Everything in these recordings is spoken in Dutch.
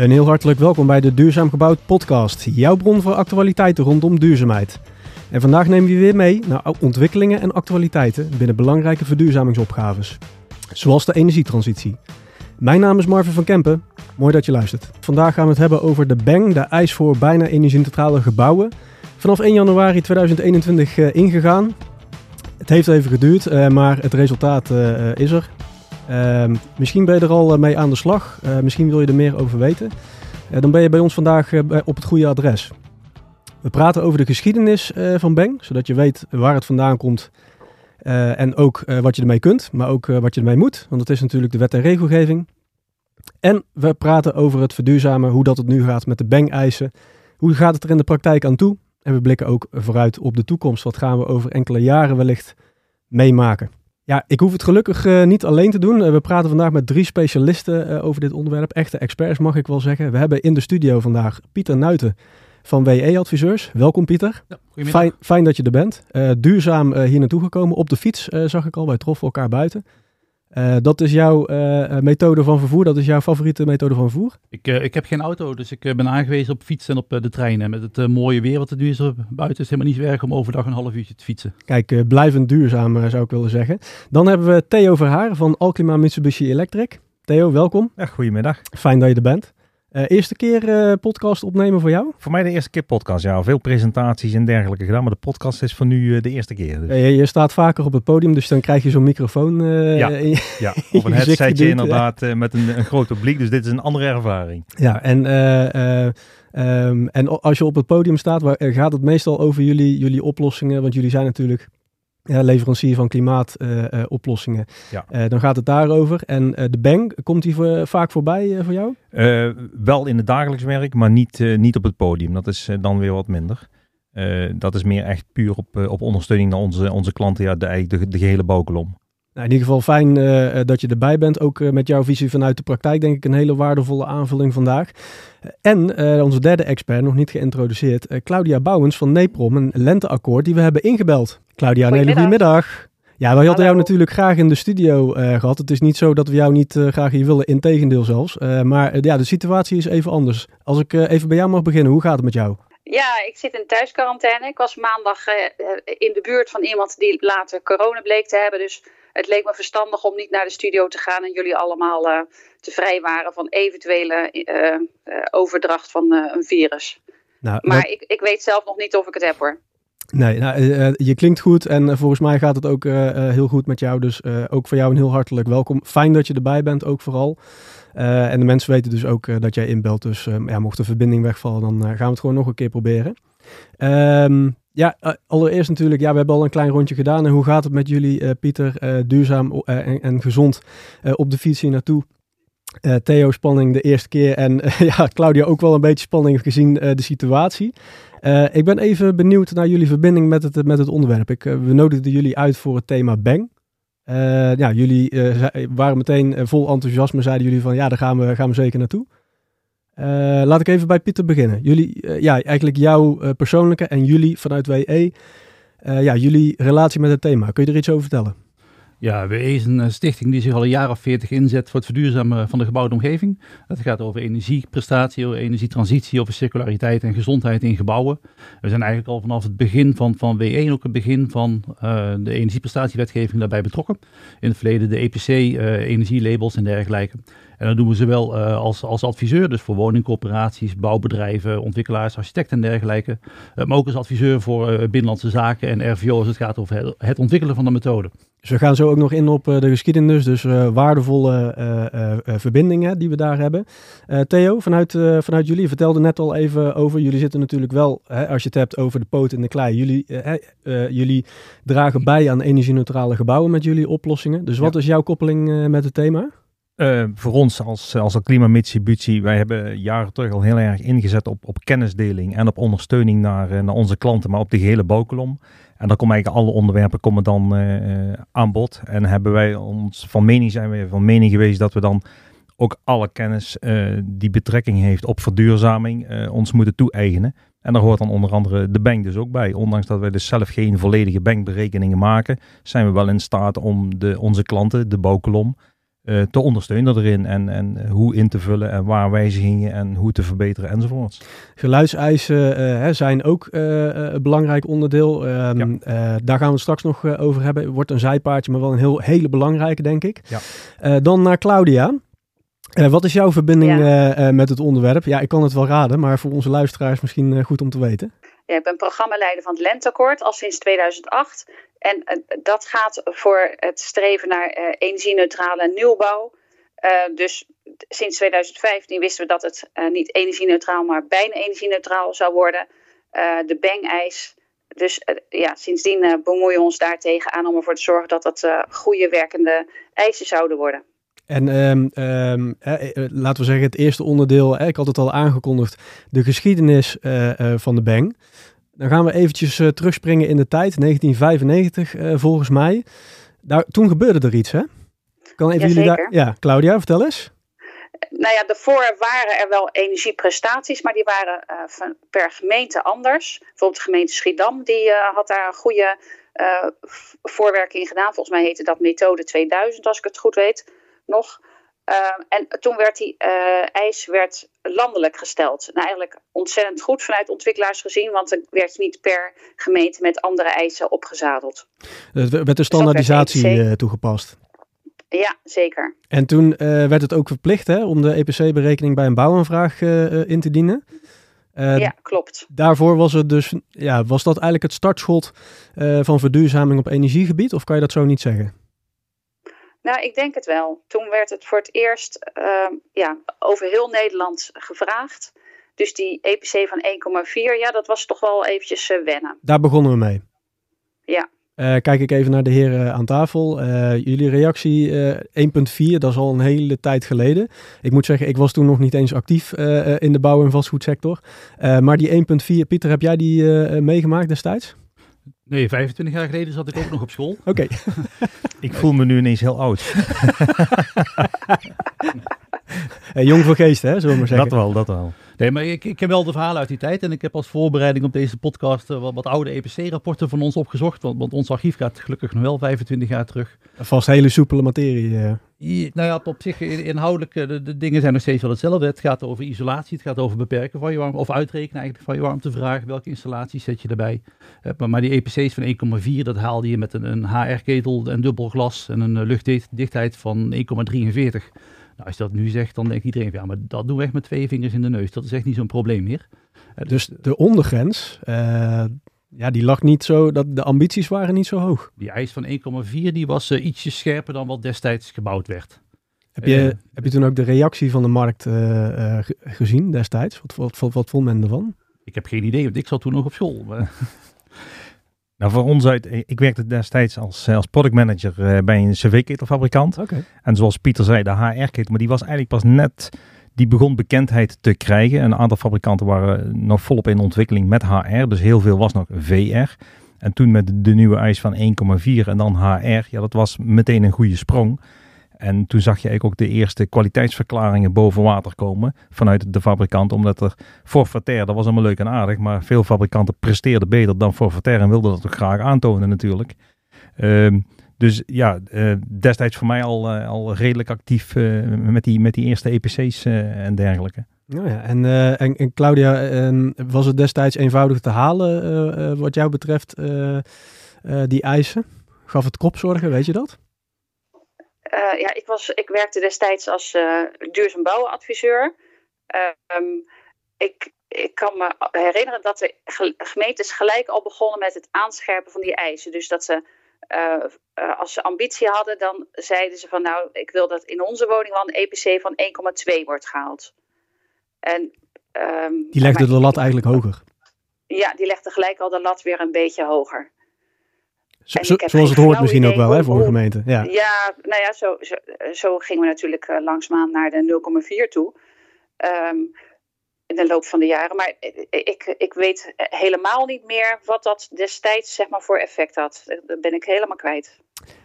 Een heel hartelijk welkom bij de Duurzaam Gebouwd podcast, jouw bron voor actualiteiten rondom duurzaamheid. En vandaag nemen we je weer mee naar ontwikkelingen en actualiteiten binnen belangrijke verduurzamingsopgaves, zoals de energietransitie. Mijn naam is Marvin van Kempen, mooi dat je luistert. Vandaag gaan we het hebben over de BANG, de eis voor bijna energie-neutrale gebouwen. Vanaf 1 januari 2021 uh, ingegaan. Het heeft even geduurd, uh, maar het resultaat uh, is er. Ehm, misschien ben je er al mee aan de slag. misschien wil je er meer over weten. dan ben je bij ons vandaag op het goede adres. We praten over de geschiedenis van Bang, zodat je weet waar het vandaan komt. en ook wat je ermee kunt, maar ook wat je ermee moet. Want het is natuurlijk de wet en regelgeving. En we praten over het verduurzamen, hoe dat het nu gaat met de Bang-eisen. Hoe gaat het er in de praktijk aan toe? En we blikken ook vooruit op de toekomst. Wat gaan we over enkele jaren wellicht meemaken? Ja, ik hoef het gelukkig uh, niet alleen te doen. Uh, we praten vandaag met drie specialisten uh, over dit onderwerp. Echte experts mag ik wel zeggen. We hebben in de studio vandaag Pieter Nuiten van WE Adviseurs. Welkom Pieter. Ja, fijn, fijn, dat je er bent. duurzaam hier naartoe gekomen. Op de fiets zag ik al. Wij troffen elkaar buiten. Uh, dat is jouw uh, methode van vervoer, dat is jouw favoriete methode van vervoer? Ik, uh, ik heb geen auto, dus ik ben aangewezen op fietsen en op de treinen. Met het mooie weer wat er nu is buiten, is helemaal niet erg om overdag een half uurtje te fietsen. Kijk, blijvend duurzaam zou ik willen zeggen. Dan hebben we Theo Verhaar van Alkima Mitsubishi Electric. Theo, welkom. Ja, goedemiddag. Fijn dat je er bent. Uh, eerste keer uh, podcast opnemen voor jou? Voor mij de eerste keer podcast, ja. Veel presentaties en dergelijke gedaan, maar de podcast is voor nu uh, de eerste keer. Dus. Je, je, staat vaker op het podium, dus dan krijg je zo'n microfoon ja, je, ja, op een headsetje inderdaad, met een, een groot publiek. Dus dit is een andere ervaring. Ja, en, um, en als je op het podium staat, waar, gaat het meestal over jullie, jullie oplossingen? Want jullie zijn natuurlijk ja, leverancier van klimaatoplossingen. Uh, ja. uh, dan gaat het daarover. En de Bang, komt die voor, vaak voorbij voor jou? wel in het dagelijks werk, maar niet, niet op het podium. Dat is dan weer wat minder. dat is meer echt puur op, op ondersteuning naar onze, onze klanten, ja, de, de, de gehele bouwkolom. Nou, in ieder geval fijn uh, dat je erbij bent. Ook uh, met jouw visie vanuit de praktijk denk ik een hele waardevolle aanvulling vandaag. En onze derde expert, nog niet geïntroduceerd, Claudia Bouwens van NEPROM, een lenteakkoord die we hebben ingebeld. Claudia, een hele goede middag. Ja, wij hadden jou natuurlijk graag in de studio gehad. Het is niet zo dat we jou niet graag hier willen, integendeel zelfs. maar ja, de situatie is even anders. Als ik even bij jou mag beginnen, hoe gaat het met jou? Ja, ik zit in thuisquarantaine. Ik was maandag in de buurt van iemand die later corona bleek te hebben. Dus het leek me verstandig om niet naar de studio te gaan en jullie allemaal uh, te vrijwaren van eventuele uh, uh, overdracht van een virus. Nou, maar ik, ik weet zelf nog niet of ik het heb hoor. Nee, nou, je klinkt goed en volgens mij gaat het ook heel goed met jou. Dus ook voor jou een heel hartelijk welkom. Fijn dat je erbij bent, ook vooral. en de mensen weten dus ook dat jij inbelt. Dus ja, mocht de verbinding wegvallen, dan gaan we het gewoon nog een keer proberen. Um, ja, uh, allereerst natuurlijk, ja, we hebben al een klein rondje gedaan. En hoe gaat het met jullie, uh, Pieter? Uh, duurzaam en, en, gezond op de fiets hier naartoe. Theo, spanning de eerste keer. En ja, Claudia ook wel een beetje spanning gezien de situatie. ik ben even benieuwd naar jullie verbinding met het, met het onderwerp. Ik, we nodigden jullie uit voor het thema Bang. ja, jullie waren meteen vol enthousiasme. Zeiden jullie van ja, daar gaan we, gaan we zeker naartoe. Uh, laat ik even bij Pieter beginnen. Jullie, uh, ja, eigenlijk jouw uh, persoonlijke en jullie vanuit WE, ja, jullie relatie met het thema. Kun je er iets over vertellen? Ja, WE is een stichting die zich al een jaar of veertig inzet voor het verduurzamen van de gebouwde omgeving. Het gaat over energieprestatie, over energietransitie, over circulariteit en gezondheid in gebouwen. We zijn eigenlijk al vanaf het begin van, van WE ook het begin van de energieprestatiewetgeving daarbij betrokken. In het verleden de EPC, energielabels en dergelijke. En dat doen we zowel als, als adviseur, dus voor woningcorporaties, bouwbedrijven, ontwikkelaars, architecten en dergelijke. Maar ook als adviseur voor binnenlandse zaken en RVO als het gaat over het, het, ontwikkelen van de methode. Dus we gaan zo ook nog in op de geschiedenis, dus waardevolle verbindingen die we daar hebben. Theo, vanuit, vanuit jullie, je vertelde net al even over, jullie zitten natuurlijk wel, hè, als je het hebt over de poot in de klei, jullie, jullie dragen bij aan energie-neutrale gebouwen met jullie oplossingen. Dus wat ja. is jouw koppeling met het thema? Uh, voor ons als, als Klima Mitsubishi, wij hebben jaren terug al heel erg ingezet op, op kennisdeling en op ondersteuning naar, naar onze klanten, maar op de gehele bouwkolom. En dan komen eigenlijk alle onderwerpen komen dan uh, aan bod. En hebben wij ons van mening zijn we van mening geweest dat we dan ook alle kennis die betrekking heeft op verduurzaming ons moeten toe-eigenen. En daar hoort dan onder andere de bank dus ook bij. Ondanks dat wij dus zelf geen volledige bankberekeningen maken, zijn we wel in staat om de, onze klanten, de bouwkolom, eh, te ondersteunen erin. En, en hoe in te vullen en waar wijzigingen en hoe te verbeteren enzovoorts. Geluidseisen uh, zijn ook een belangrijk onderdeel. Um, daar gaan we het straks nog over hebben. Het wordt een zijpaardje, maar wel een heel, hele belangrijke, denk ik. Ja. dan naar Claudia. wat is jouw verbinding met het onderwerp? Ja, ik kan het wel raden, maar voor onze luisteraars misschien goed om te weten. Ja, ik ben programmaleider van het Lenteakkoord al sinds 2008. En uh, dat gaat voor het streven naar uh, energie-neutrale nieuwbouw. Uh, dus sinds 2015 wisten we dat het niet energie-neutraal, maar bijna energie-neutraal zou worden. de bang-eis. Dus ja, sindsdien bemoeien we ons daartegen aan om ervoor te zorgen dat dat goede werkende eisen zouden worden. En um, um, laten we zeggen, het eerste onderdeel, ik had het al aangekondigd, de geschiedenis van de Bang. Dan gaan we eventjes uh, terugspringen in de tijd, 1995 uh, volgens mij. Daar, toen gebeurde er iets, hè? Kan even jullie daar... Ja, Claudia, vertel eens. Nou ja, daarvoor waren er wel energieprestaties, maar die waren uh, van, per gemeente anders. Bijvoorbeeld de gemeente Schiedam, die had daar een goede voorwerking gedaan. Volgens mij heette dat methode 2000, als ik het goed weet nog. Ehm, en toen werd die uh, eis werd landelijk gesteld. Nou, eigenlijk ontzettend goed vanuit ontwikkelaars gezien, want dan werd niet per gemeente met andere eisen opgezadeld. Er werd de dus standaardisatie dus toegepast. Ja, zeker. En toen uh, werd het ook verplicht hè, om de EPC-berekening bij een bouwaanvraag in te dienen. ja, klopt. Daarvoor was het dus, ja, was dat eigenlijk het startschot van verduurzaming op energiegebied, of kan je dat zo niet zeggen? Nou, ik denk het wel. Toen werd het voor het eerst uh, ja, over heel Nederland gevraagd. Dus die EPC van 1,4, ja, dat was toch wel eventjes uh, wennen. Daar begonnen we mee. Ja. Uh, kijk ik even naar de heren aan tafel. Uh, jullie reactie 1.4, dat is al een hele tijd geleden. Ik moet zeggen, ik was toen nog niet eens actief in de bouw- en vastgoedsector. maar die 1.4, Pieter, heb jij die meegemaakt destijds? Nee, 25 jaar geleden zat ik ook nog op school. Oké. ik voel me nu ineens heel oud. jong voor geest, hè, zullen we maar zeggen. Dat wel, dat wel. Nee, maar ik, ik heb wel de verhalen uit die tijd. En ik heb als voorbereiding op deze podcast uh, wat, wat, oude EPC-rapporten van ons opgezocht. Want, want, ons archief gaat gelukkig nog wel 25 jaar terug. Vast hele soepele materie. Uh. nou ja, op zich inhoudelijk, eh, de, de, dingen zijn nog steeds wel hetzelfde. Het gaat over isolatie, het gaat over beperken van je warmte, of uitrekenen eigenlijk van je warmtevraag. Welke installaties zet je erbij? Uh, maar, maar, die EPC's van 1,4, dat haalde je met een, een HR-ketel en dubbel glas en een luchtdichtheid van 1,43. Nou, als je dat nu zegt, dan denkt iedereen, ja, maar dat doen we echt met twee vingers in de neus. Dat is echt niet zo'n probleem meer. dus, dus de ondergrens, uh, ja, die lag niet zo, dat de ambities waren niet zo hoog. Die eis van 1,4, die was uh, ietsje scherper dan wat destijds gebouwd werd. Heb je, uh, heb je toen ook de reactie van de markt gezien destijds? Wat, wat, wat, wat vond men ervan? Ik heb geen idee, want ik zat toen nog op school. Nou, voor ons uit, ik werkte destijds als, als productmanager uh, bij een cv-ketelfabrikant. Okay. En zoals Pieter zei, de HR-ketel, maar die was eigenlijk pas net, die begon bekendheid te krijgen. Een aantal fabrikanten waren nog volop in ontwikkeling met HR, dus heel veel was nog VR. En toen met de nieuwe eis van 1,4 en dan HR, ja, dat was meteen een goede sprong. En toen zag je eigenlijk ook de eerste kwaliteitsverklaringen boven water komen vanuit de fabrikant. Omdat er forfaitair, dat was allemaal leuk en aardig, maar veel fabrikanten presteerden beter dan forfaitair en wilden dat ook graag aantonen natuurlijk. Um, dus ja, uh, destijds voor mij al, uh, al redelijk actief uh, met, die, met die eerste EPC's en dergelijke. Oh ja, en, en, en, Claudia, ehm, was het destijds eenvoudig te halen wat jou betreft die eisen? Gaf het kopzorgen, weet je dat? Uh, ja, ik, was, ik werkte destijds als uh, duurzaam bouwadviseur. Uh, ik, ik kan me herinneren dat de gemeentes gelijk al begonnen met het aanscherpen van die eisen. Dus dat ze, uh, als ze ambitie hadden, dan zeiden ze van nou, ik wil dat in onze woning wel een EPC van 1,2 wordt gehaald. En, um, die legde de lat eigenlijk hoger? Ja, die legde gelijk al de lat weer een beetje hoger. Zo, zoals het hoort misschien ook wel hè, voor een gemeente. Ja, ja nou ja, zo, zo, zo gingen we natuurlijk uh, langzaamaan naar de 0,4 toe. Um, in de loop van de jaren. Maar ik, ik weet helemaal niet meer wat dat destijds zeg maar, voor effect had. Dat ben ik helemaal kwijt.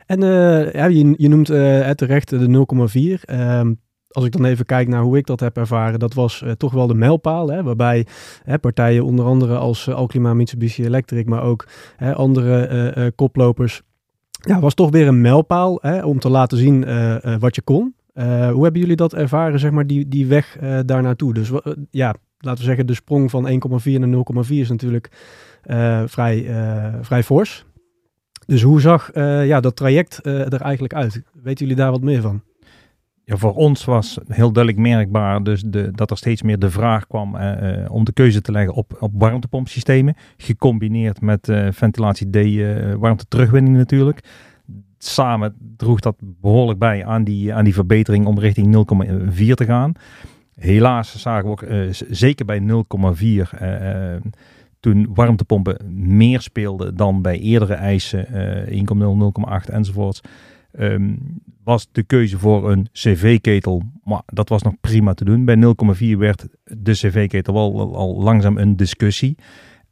En uh, ja, je, je noemt uh, terecht de 0,4. Um, als ik dan even kijk naar hoe ik dat heb ervaren, dat was uh, toch wel de mijlpaal. Hè, waarbij hè, partijen onder andere als uh, Alklima, Mitsubishi Electric, maar ook hè, andere uh, koplopers ja, was toch weer een mijlpaal hè, om te laten zien wat je kon. hoe hebben jullie dat ervaren, zeg maar, die, die weg daar naartoe? Dus ja, laten we zeggen, de sprong van 1,4 naar 0,4 is natuurlijk vrij, vrij fors. Dus hoe zag ja, dat traject er eigenlijk uit? Weten jullie daar wat meer van? Ja, voor ons was heel duidelijk merkbaar dus de, dat er steeds meer de vraag kwam eh, eh om de keuze te leggen op, op warmtepompsystemen. Gecombineerd met uh, ventilatie D, uh, warmte terugwinning natuurlijk. Samen droeg dat behoorlijk bij aan die, aan die verbetering om richting 0,4 te gaan. Helaas zagen we ook zeker bij 0,4 toen warmtepompen meer speelden dan bij eerdere eisen, 1,0, 0,8 enzovoorts um, was de keuze voor een cv-ketel, maar dat was nog prima te doen. Bij 0,4 werd de cv-ketel wel al langzaam een discussie.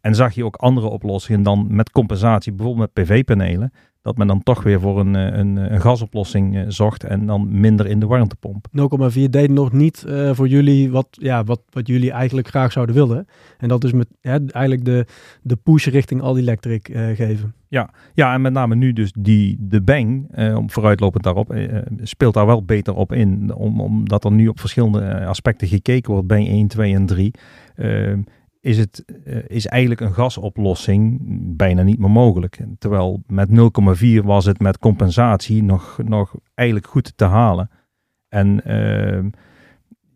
En zag je ook andere oplossingen dan met compensatie, bijvoorbeeld met PV-panelen dat men dan toch weer voor een, eh, een, een gasoplossing eh, zocht en dan minder in de warmtepomp. 0,4 deed nog niet uh, voor jullie wat, ja, wat, wat jullie eigenlijk graag zouden willen. En dat is met eigenlijk de, de push richting All Electric uh, geven. Ja, ja, en met name nu dus die, de Bang, om vooruitlopend daarop, speelt daar wel beter op in. Om, omdat er nu op verschillende aspecten gekeken wordt, Bang 1, 2 en 3 is, het, uh, is eigenlijk een gasoplossing bijna niet meer mogelijk. Terwijl met 0,4 was het met compensatie nog, nog eigenlijk goed te halen. En uh,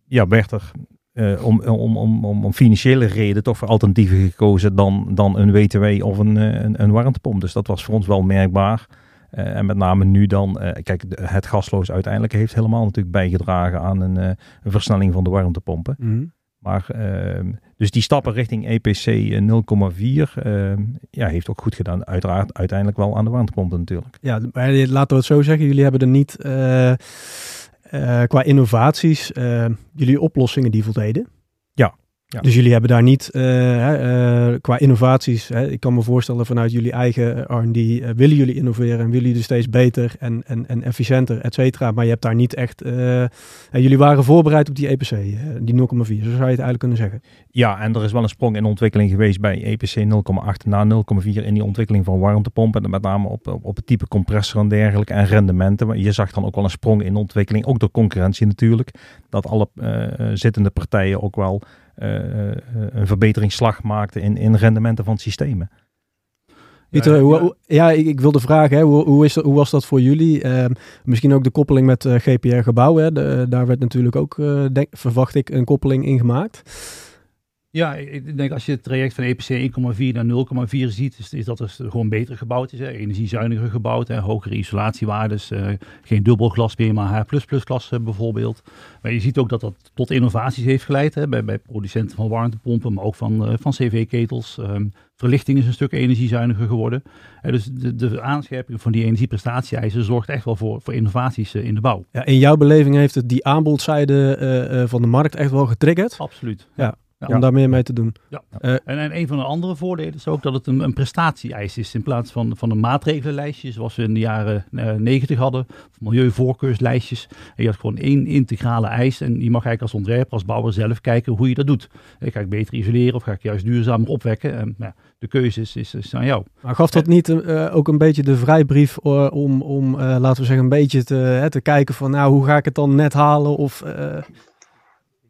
ja, werd er uh, om, om, om, om, om financiële reden toch voor alternatieven gekozen dan, dan een WTW of een, een, een warmtepomp. Dus dat was voor ons wel merkbaar. Uh, en met name nu dan, uh, kijk, het gasloos uiteindelijk heeft helemaal natuurlijk bijgedragen aan een, uh, een versnelling van de warmtepompen. Mm. Maar ehm, dus die stappen richting EPC 0,4 uh, ja, heeft ook goed gedaan. Uiteraard uiteindelijk wel aan de warmtepompen natuurlijk. Ja, maar laten we het zo zeggen. Jullie hebben er niet uh, uh, qua innovaties uh, jullie oplossingen die voldeden. Ja. Dus jullie hebben daar niet uh, uh, qua innovaties, hè, ik kan me voorstellen vanuit jullie eigen R&D, uh, willen jullie innoveren en willen jullie steeds beter en, en, en efficiënter, et cetera. Maar je hebt daar niet echt, jullie waren voorbereid op die EPC, die 0,4, zo zou je het eigenlijk kunnen zeggen. Ja, en er is wel een sprong in ontwikkeling geweest bij EPC 0,8 naar 0,4 in die ontwikkeling van warmtepompen. En met name op, op, op het type compressor en dergelijke en rendementen. Maar je zag dan ook wel een sprong in ontwikkeling, ook door concurrentie natuurlijk. Dat alle zittende partijen ook wel een verbeteringsslag maakte in, in rendementen van systemen. Pieter, hoe, ja, ik, ik wilde vragen, hè, hoe, hoe, is, hoe was dat voor jullie? Uh, misschien ook de koppeling met uh, GPR Gebouw. Hè? De, daar werd natuurlijk ook, uh, denk, verwacht ik, een koppeling in gemaakt. Ja, ik denk als je het traject van EPC 1,4 naar 0,4 ziet, is, is dat dus gewoon beter gebouwd is. Hè. Energiezuiniger gebouwd, hè. hogere isolatiewaardes, uh, geen dubbelglas meer, maar H++ bijvoorbeeld. Maar je ziet ook dat dat tot innovaties heeft geleid hè, bij, bij producenten van warmtepompen, maar ook van, uh, van cv-ketels. Um, verlichting is een stuk energiezuiniger geworden. Uh, dus de, de aanscherping van die energieprestatie-eisen zorgt echt wel voor, voor innovaties in de bouw. Ja, in jouw beleving heeft het die aanbodzijde van de markt echt wel getriggerd? Absoluut. ja om daar meer mee te doen. Ja. Uh, en, en, een van de andere voordelen is ook dat het een, een prestatie-eis is in plaats van, van een maatregelenlijstje zoals we in de jaren uh, 90 hadden, milieuvoorkeurslijstjes. En je had gewoon één integrale eis en je mag eigenlijk als ontwerper, als bouwer zelf kijken hoe je dat doet. Uh, ga ik beter isoleren of ga ik juist duurzamer opwekken? En, nou, de keuze is, is, is, aan jou. Maar gaf dat niet uh, ook een beetje de vrijbrief uh, om, om uh, laten we zeggen, een beetje te, te kijken van nou, hoe ga ik het dan net halen? Of,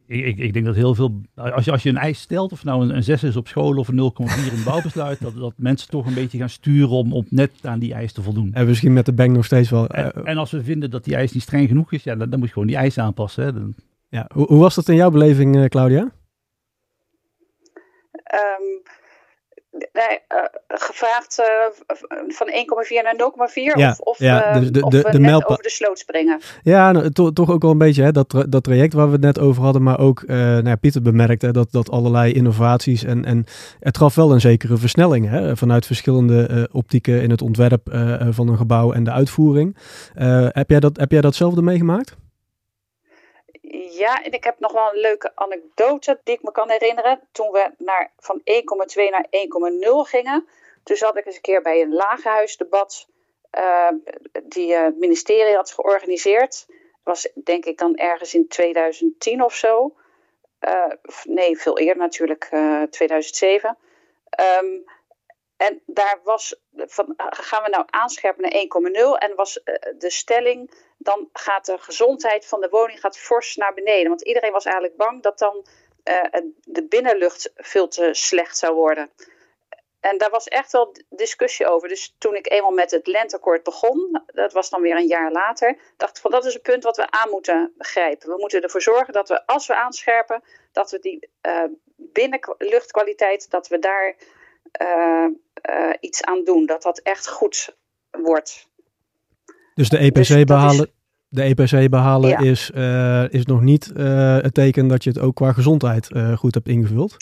ik, ik, ik, denk dat heel veel, als je, als je een eis stelt, of nou een, een 6 is op school of een 0,4 in bouwbesluit, dat, dat mensen toch een beetje gaan sturen om, om net aan die eis te voldoen. En misschien met de bank nog steeds wel. En, uh, en, als we vinden dat die eis niet streng genoeg is, ja, dan, dan moet je gewoon die eis aanpassen. Hè. Dan... Ja, hoe, hoe, was dat in jouw beleving, uh, Claudia? Um, nee, uh, gevraagd uh, van 1,4 naar 0,4 ja, of, of, ja, de, de, of de, de net over de sloot springen. Ja, nou, to, toch ook wel een beetje hè, dat, dat traject waar we het net over hadden, maar ook nou ja, Pieter bemerkte dat, dat allerlei innovaties en, en het gaf wel een zekere versnelling hè, vanuit verschillende optieken in het ontwerp van een gebouw en de uitvoering. heb, jij dat, heb jij datzelfde meegemaakt? Ja, en ik heb nog wel een leuke anekdote die ik me kan herinneren. Toen we naar, van 1,2 naar 1,0 gingen, toen zat ik eens een keer bij een lagerhuisdebat uh, die het uh, ministerie had georganiseerd. Was denk ik dan ergens in 2010 of zo. Uh, nee, veel eerder natuurlijk, 2007. Um, En daar was van, gaan we nou aanscherpen naar 1,0 en was de stelling, dan gaat de gezondheid van de woning gaat fors naar beneden. Want iedereen was eigenlijk bang dat dan de binnenlucht veel te slecht zou worden. En daar was echt wel discussie over. Dus toen ik eenmaal met het lentekort begon, dat was dan weer een jaar later, dacht ik van dat is een punt wat we aan moeten begrijpen. We moeten ervoor zorgen dat we, als we aanscherpen, dat we die uh, binnenluchtkwaliteit, dat we daar uh, iets aan doen. Dat dat echt goed wordt. Dus de EPC dus behalen, is, de EPC behalen ja. is, is nog niet het teken dat je het ook qua gezondheid goed hebt ingevuld?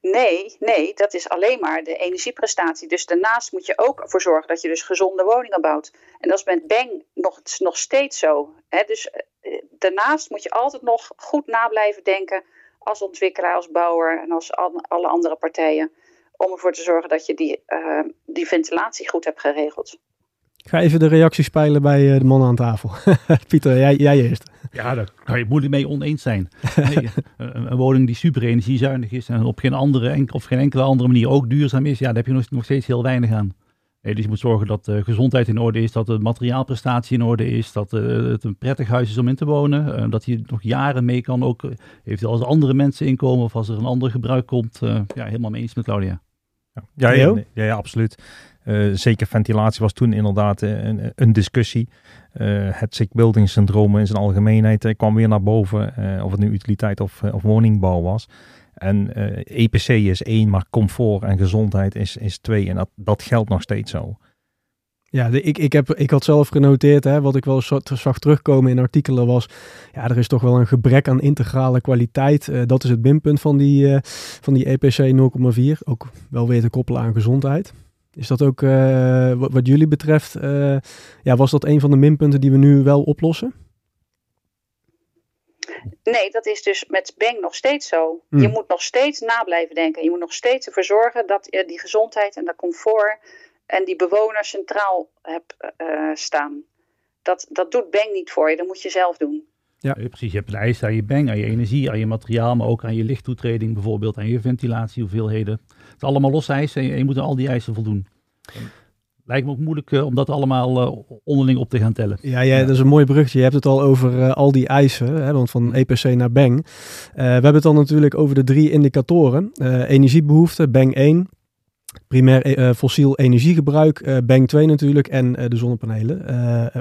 Nee, nee, dat is alleen maar de energieprestatie. Dus daarnaast moet je ook ervoor zorgen dat je dus gezonde woningen bouwt. En dat is met Bang nog, nog steeds zo. Hè? Dus eh, daarnaast moet je altijd nog goed na blijven denken als ontwikkelaar, als bouwer en als alle andere partijen. Om ervoor te zorgen dat je die, uh, die ventilatie goed hebt geregeld. Ik ga even de reacties peilen bij eh, de mannen aan tafel. Pieter, jij, jij eerst. Ja, daar kan je moeilijk mee oneens zijn. Nee, een, woning die super energiezuinig is en op geen, andere, of geen enkele andere manier ook duurzaam is, ja, daar heb je nog, nog steeds heel weinig aan. Nee, dus je moet zorgen dat de gezondheid in orde is, dat de materiaalprestatie in orde is, dat het een prettig huis is om in te wonen, dat je nog jaren mee kan, ook eventueel als er andere mensen inkomen of als er een ander gebruik komt. Ja, helemaal mee eens met Claudia. Ja, ja, ja, ja, absoluut. Uh, zeker ventilatie was toen inderdaad een, een discussie. Uh, het sick building syndroom in zijn algemeenheid kwam weer naar boven. of het nu utiliteit of, of woningbouw was. En EPC is één, maar comfort en gezondheid is, is twee. En dat, dat geldt nog steeds zo. Ja, de, ik, ik, heb, ik had zelf genoteerd, hè, wat ik wel zag terugkomen in artikelen was, ja, er is toch wel een gebrek aan integrale kwaliteit. dat is het minpunt van die, van die EPC 0,4. Ook wel weer te koppelen aan gezondheid. Is dat ook uh, wat, jullie betreft, ja, was dat een van de minpunten die we nu wel oplossen? Nee, dat is dus met Bang nog steeds zo. Je hmm. moet nog steeds na blijven denken. Je moet nog steeds ervoor zorgen dat je die gezondheid en dat comfort en die bewoners centraal hebt uh, staan. Dat, dat doet Bang niet voor je, dat moet je zelf doen. Ja, precies. Je hebt een eis aan je bang, aan je energie, aan je materiaal, maar ook aan je lichttoetreding bijvoorbeeld, aan je ventilatiehoeveelheden. Het is allemaal losse eisen en je, moet aan al die eisen voldoen. Lijkt me ook moeilijk uh, om dat allemaal uh, onderling op te gaan tellen. Ja, ja, dat is een mooi brugje. Je hebt het al over uh, al die eisen, hè, want van EPC naar BANG. we hebben het dan natuurlijk over de drie indicatoren. energiebehoefte, BANG 1, primair uh, fossiel energiegebruik, uh, Bang 2 natuurlijk, en de zonnepanelen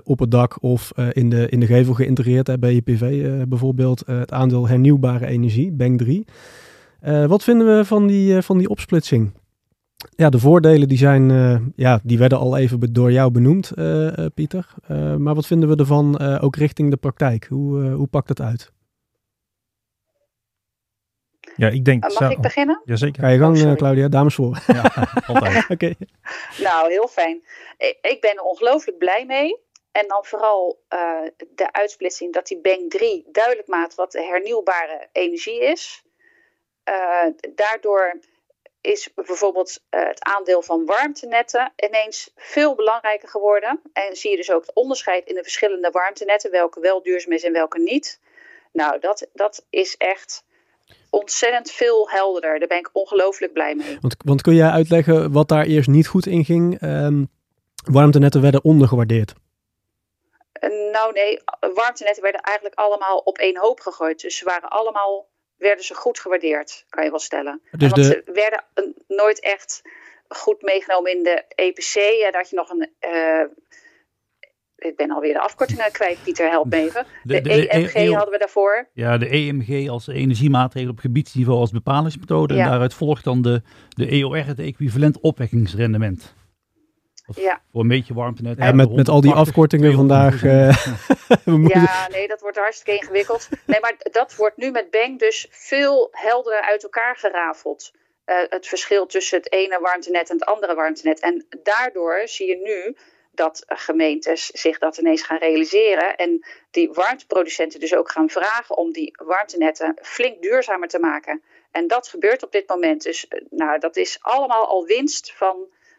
op het dak of in, de, in de gevel geïntegreerd bij je PV bijvoorbeeld het aandeel hernieuwbare energie, Bang 3. wat vinden we van die, van die opsplitsing? Ja, de voordelen die zijn, ja, die werden al even door jou benoemd, Pieter. maar wat vinden we ervan ook richting de praktijk? Hoe, hoe pakt het uit? Ja, ik denk... Mag ik beginnen? Jazeker. Ga je gang, oh, Claudia. Dames voor. Ja, altijd. Oké. Nou, heel fijn. Ik ben er ongelooflijk blij mee. En dan vooral uh, de uitsplitsing dat die Bank 3 duidelijk maakt wat hernieuwbare energie is. Uh, daardoor is bijvoorbeeld uh, het aandeel van warmtenetten ineens veel belangrijker geworden. En zie je dus ook het onderscheid in de verschillende warmtenetten, welke wel duurzaam is en welke niet. Nou, dat, dat is echt ontzettend veel helderder. Daar ben ik ongelooflijk blij mee. Want, want kun jij uitleggen wat daar eerst niet goed in ging? Um, warmtenetten werden ondergewaardeerd. Uh, nou nee, warmtenetten werden eigenlijk allemaal op één hoop gegooid. Dus ze waren allemaal, werden ze goed gewaardeerd, kan je wel stellen. Dus want de... ze werden nooit echt goed meegenomen in de EPC. Ja, daar had je nog een uh, ik ben alweer de afkortingen kwijt, Pieter, help me even. De, EMG e hadden we daarvoor. Ja, de EMG als energiemaatregel op gebiedsniveau als bepalingsmethode. En daaruit volgt dan de, de EOR, het equivalent opwekkingsrendement. ja. Voor een beetje warmte net. Ja, met, met al die afkortingen vandaag. Uh, ja, nee, dat wordt hartstikke ingewikkeld. Nee, maar dat wordt nu met Bang dus veel helderder uit elkaar gerafeld. Uh, het verschil tussen het ene warmtenet en het andere warmtenet. En daardoor zie je nu dat gemeentes zich dat ineens gaan realiseren. En die warmteproducenten dus ook gaan vragen om die warmtenetten flink duurzamer te maken. En dat gebeurt op dit moment. Dus eh, nou, dat is allemaal al winst van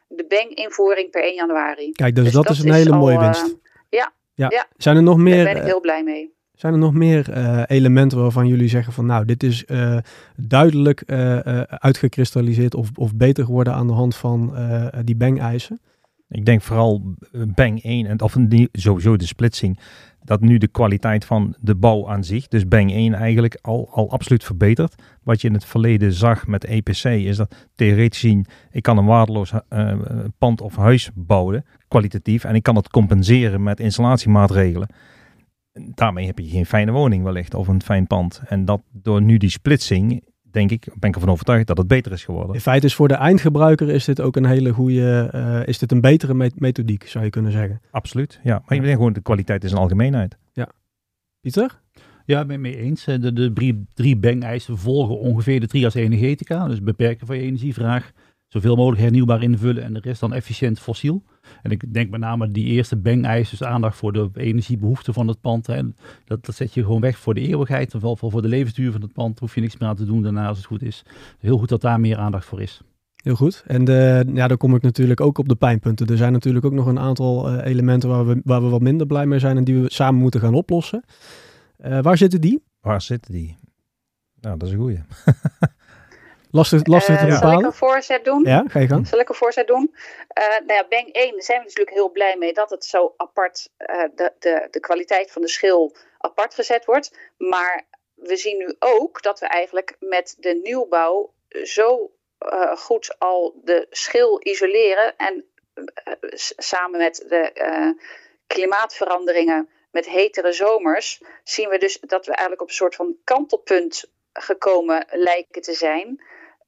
de Beng-invoering per 1 januari. Kijk, dus, dus dat, is een hele mooie winst. Uh, ja, ja, Zijn er nog meer? Daar ben ik heel blij mee. Zijn er nog meer uh, elementen waarvan jullie zeggen van nou, dit is uh, duidelijk uitgekristalliseerd of, of beter geworden aan de hand van die bang-eisen? Ik denk vooral bang 1 en of sowieso de splitsing, dat nu de kwaliteit van de bouw aan zich, dus bang 1 eigenlijk al, al absoluut verbeterd. Wat je in het verleden zag met EPC is dat theoretisch zien, ik kan een waardeloos pand of huis bouwen, kwalitatief, en ik kan het compenseren met installatiemaatregelen daarmee heb je geen fijne woning wellicht of een fijn pand. En dat door nu die splitsing, denk ik, ben ik ervan overtuigd dat het beter is geworden. In feite is voor de eindgebruiker is dit ook een hele goede, uh, is dit een betere methodiek, zou je kunnen zeggen. Absoluut, ja. Maar je denkt gewoon de kwaliteit is een algemeenheid. Ja. Pieter? Ja, ben mee eens. De, de drie, drie bang-eisen volgen ongeveer de trias energetica. Dus beperken van je energievraag, zoveel mogelijk hernieuwbaar invullen en de rest dan efficiënt fossiel. En ik denk met name die eerste bang-eis, dus aandacht voor de energiebehoeften van het pand. Hè. Dat, dat zet je gewoon weg voor de eeuwigheid, of wel voor de levensduur van het pand. Hoef je niks meer aan te doen daarna als het goed is. Heel goed dat daar meer aandacht voor is. Heel goed. En de, ja, dan kom ik natuurlijk ook op de pijnpunten. Er zijn natuurlijk ook nog een aantal uh, elementen waar we, waar we wat minder blij mee zijn en die we samen moeten gaan oplossen. Uh, waar zitten die? Waar zitten die? Nou, dat is een goeie. Lastig, lastig te bepalen. Eh, zal ik een voorzet doen? Ja, ga je gang. Zal ik een voorzet doen? Uh, nou ja, Bang 1 daar zijn we natuurlijk heel blij mee dat het zo apart, uh, de, de, de kwaliteit van de schil apart gezet wordt. Maar we zien nu ook dat we eigenlijk met de nieuwbouw zo uh, goed al de schil isoleren. En samen met de klimaatveranderingen, met hetere zomers, zien we dus dat we eigenlijk op een soort van kantelpunt gekomen lijken te zijn.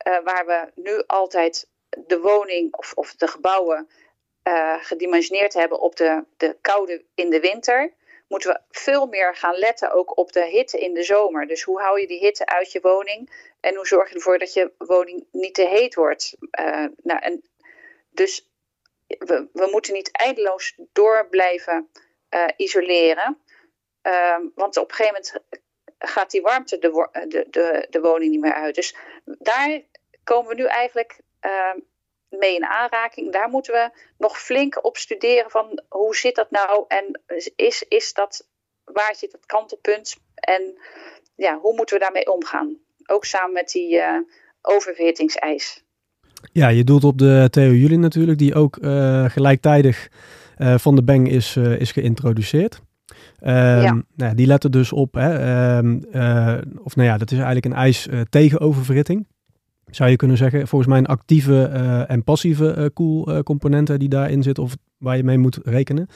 Uh, waar we nu altijd de woning of, of de gebouwen uh, gedimensioneerd hebben op de, de koude in de winter, moeten we veel meer gaan letten ook op de hitte in de zomer. Dus hoe hou je die hitte uit je woning en hoe zorg je ervoor dat je woning niet te heet wordt? Uh, nou, en dus we, we moeten niet eindeloos door blijven isoleren. want op een gegeven moment gaat die warmte de, de, de, de woning niet meer uit. Dus daar komen we nu eigenlijk uh, mee in aanraking. Daar moeten we nog flink op studeren van hoe zit dat nou en is, is dat, waar zit het kantelpunt en ja, hoe moeten we daarmee omgaan? Ook samen met die uh, oververhittingseis. Ja, je doelt op de Theo Jullie natuurlijk, die ook uh, gelijktijdig uh, van de Bang is, is geïntroduceerd. Um, ja. Nou, die letten dus op, hè, um, of nou ja, dat is eigenlijk een eis tegen oververhitting zou je kunnen zeggen, volgens mij een actieve uh, en passieve uh, koelcomponenten die daarin zit of waar je mee moet rekenen.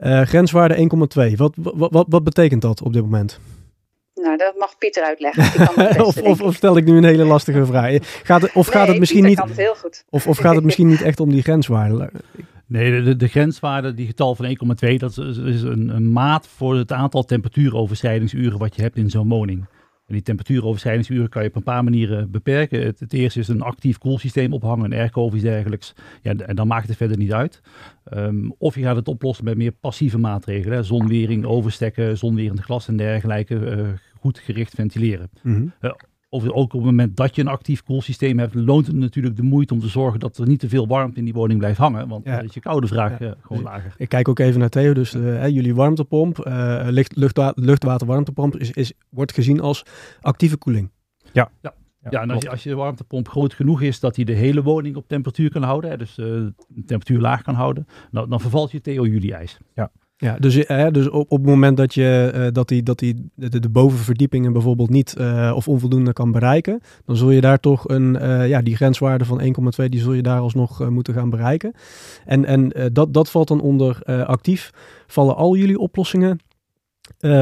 Uh, grenswaarde 1,2. Wat, wat, wat betekent dat op dit moment? Nou, dat mag Pieter uitleggen. of, of, of, stel ik nu een hele lastige vraag. Gaat het, of gaat het misschien niet. Het heel goed. Of, of gaat het misschien niet echt om die grenswaarde? Nee, de, de, grenswaarde, die getal van 1,2, dat is, is een, een, maat voor het aantal temperatuuroverschrijdingsuren wat je hebt in zo'n woning die temperatuuroverschrijdingsuren kan je op een paar manieren beperken. Het, het eerste is een actief koelsysteem ophangen, een airco of iets dergelijks. Ja, en dan maakt het verder niet uit. Um, of je gaat het oplossen met meer passieve maatregelen. Hè. Zonwering, overstekken, zonwerend glas en dergelijke. Uh, goed gericht ventileren. Mm -hmm. uh, of ook op het moment dat je een actief koelsysteem hebt, loont het natuurlijk de moeite om te zorgen dat er niet te veel warmte in die woning blijft hangen. Want ja. dan is je koude vraag ja. uh, gewoon lager. Ik kijk ook even naar Theo. Dus uh, jullie warmtepomp, uh, lucht, luchtwa luchtwater warmtepomp, is, is, wordt gezien als actieve koeling. Ja. ja. Ja, en als je, als je de warmtepomp groot genoeg is dat hij de hele woning op temperatuur kan houden, hè, dus de temperatuur laag kan houden, nou, dan vervalt je Theo jullie eis. Ja. Ja, dus, eh, dus op, op het moment dat, je, eh, dat die, dat die de, bovenverdiepingen bijvoorbeeld niet uh, of onvoldoende kan bereiken, dan zul je daar toch een, ja, die grenswaarde van 1,2, die zul je daar alsnog moeten gaan bereiken. En, en dat, dat valt dan onder actief. Vallen al jullie oplossingen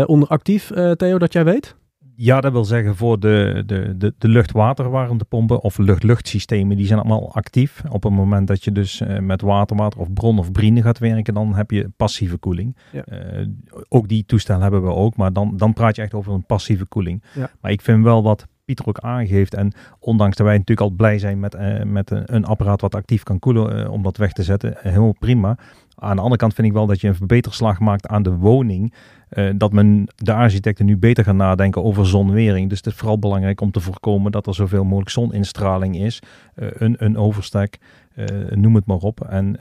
onder actief, Theo, dat jij weet? Ja, dat wil zeggen voor de, de, de, de lucht-waterwarmtepompen of lucht-luchtsystemen, die zijn allemaal actief. Op het moment dat je dus uh, met waterwater of bron of brine gaat werken, dan heb je passieve koeling. Ja. Uh, ook die toestel hebben we ook, maar dan, dan praat je echt over een passieve koeling. Ja. Maar ik vind wel wat Pieter ook aangeeft. En ondanks dat wij natuurlijk al blij zijn met, uh, met een, een, apparaat wat actief kan koelen om dat weg te zetten, helemaal prima. Aan de andere kant vind ik wel dat je een verbeterslag maakt aan de woning. Uh, dat men de architecten nu beter gaan nadenken over zonwering. Dus het is vooral belangrijk om te voorkomen dat er zoveel mogelijk zoninstraling is. Uh, een, een overstek, uh, noem het maar op. En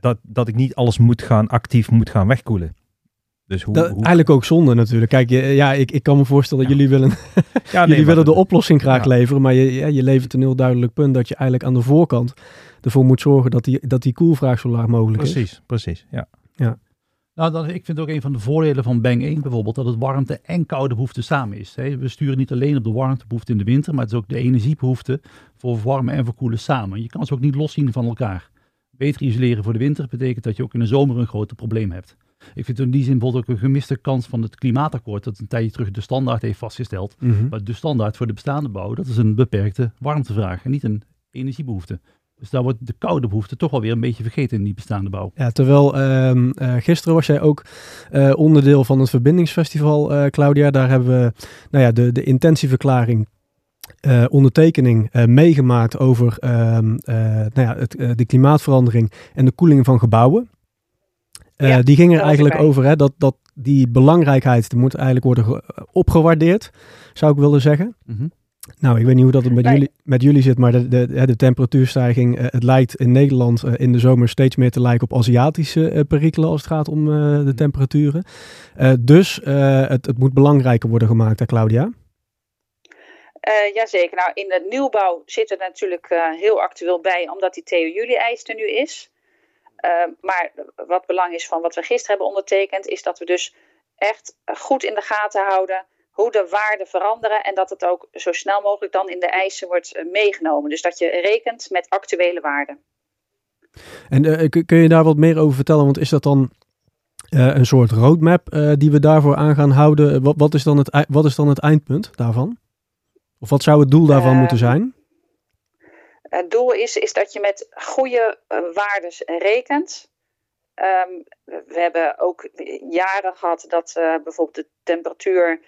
dat, dat ik niet alles moet gaan actief moet gaan wegkoelen. Dus hoe, Dat, hoe- Eigenlijk ook zonde natuurlijk. Kijk, je- ja, ik, ik kan me voorstellen dat Ja. jullie willen, ja, jullie willen de oplossing graag Ja. leveren. Maar je, ja, je levert een heel duidelijk punt dat je eigenlijk aan de voorkant ervoor moet zorgen dat die, dat die koelvraag zo laag mogelijk is. Precies, precies. Ja. Nou, dan, ik vind ook een van de voordelen van Bang 1 bijvoorbeeld dat het warmte en koude behoefte samen is. Hè. We sturen niet alleen op de warmtebehoefte in de winter, maar het is ook de energiebehoefte voor warmen en voor koelen samen. Je kan ze ook niet loszien van elkaar. Beter isoleren voor de winter betekent dat je ook in de zomer een groter probleem hebt. Ik vind in die zin bijvoorbeeld ook een gemiste kans van het klimaatakkoord dat een tijdje terug de standaard heeft vastgesteld. Mhm. Maar de standaard voor de bestaande bouw, dat is een beperkte warmtevraag en niet een energiebehoefte. Dus daar wordt de koude behoefte toch alweer een beetje vergeten in die bestaande bouw. Ja, terwijl ehm, eh, gisteren was jij ook eh, onderdeel van het Verbindingsfestival, eh, Claudia. Daar hebben we nou ja, de, de intentieverklaring, eh, ondertekening eh, meegemaakt over ehm, eh, nou ja, het, eh, de klimaatverandering en de koeling van gebouwen. Eh, Ja, die ging er eigenlijk over hè, dat, dat die belangrijkheid die moet eigenlijk worden ge- opgewaardeerd, zou ik willen zeggen. Mhm. Nou, ik weet niet hoe dat het met, Nee. jullie, met jullie zit, maar de, de, de temperatuurstijging, eh, het lijkt in Nederland eh, in de zomer steeds meer te lijken op Aziatische eh, perikelen als het gaat om de temperaturen. Eh, dus het, het moet belangrijker worden gemaakt, hè Claudia? Eh jazeker. Nou, in de nieuwbouw zit er natuurlijk heel actueel bij, omdat die TU Juli-eis er nu is. Maar wat belang is van wat we gisteren hebben ondertekend, is dat we dus echt goed in de gaten houden hoe de waarden veranderen en dat het ook zo snel mogelijk dan in de eisen wordt eh, meegenomen. Dus dat je rekent met actuele waarden. En eh, kun- je daar wat meer over vertellen? Want is dat dan eh, een soort roadmap die we daarvoor aan gaan houden? Wat, wat, is dan het, wat is dan het eindpunt daarvan? Of wat zou het doel daarvan moeten zijn? Het doel is, is dat je met goede waardes rekent. Ehm, we hebben ook jaren gehad dat bijvoorbeeld de temperatuur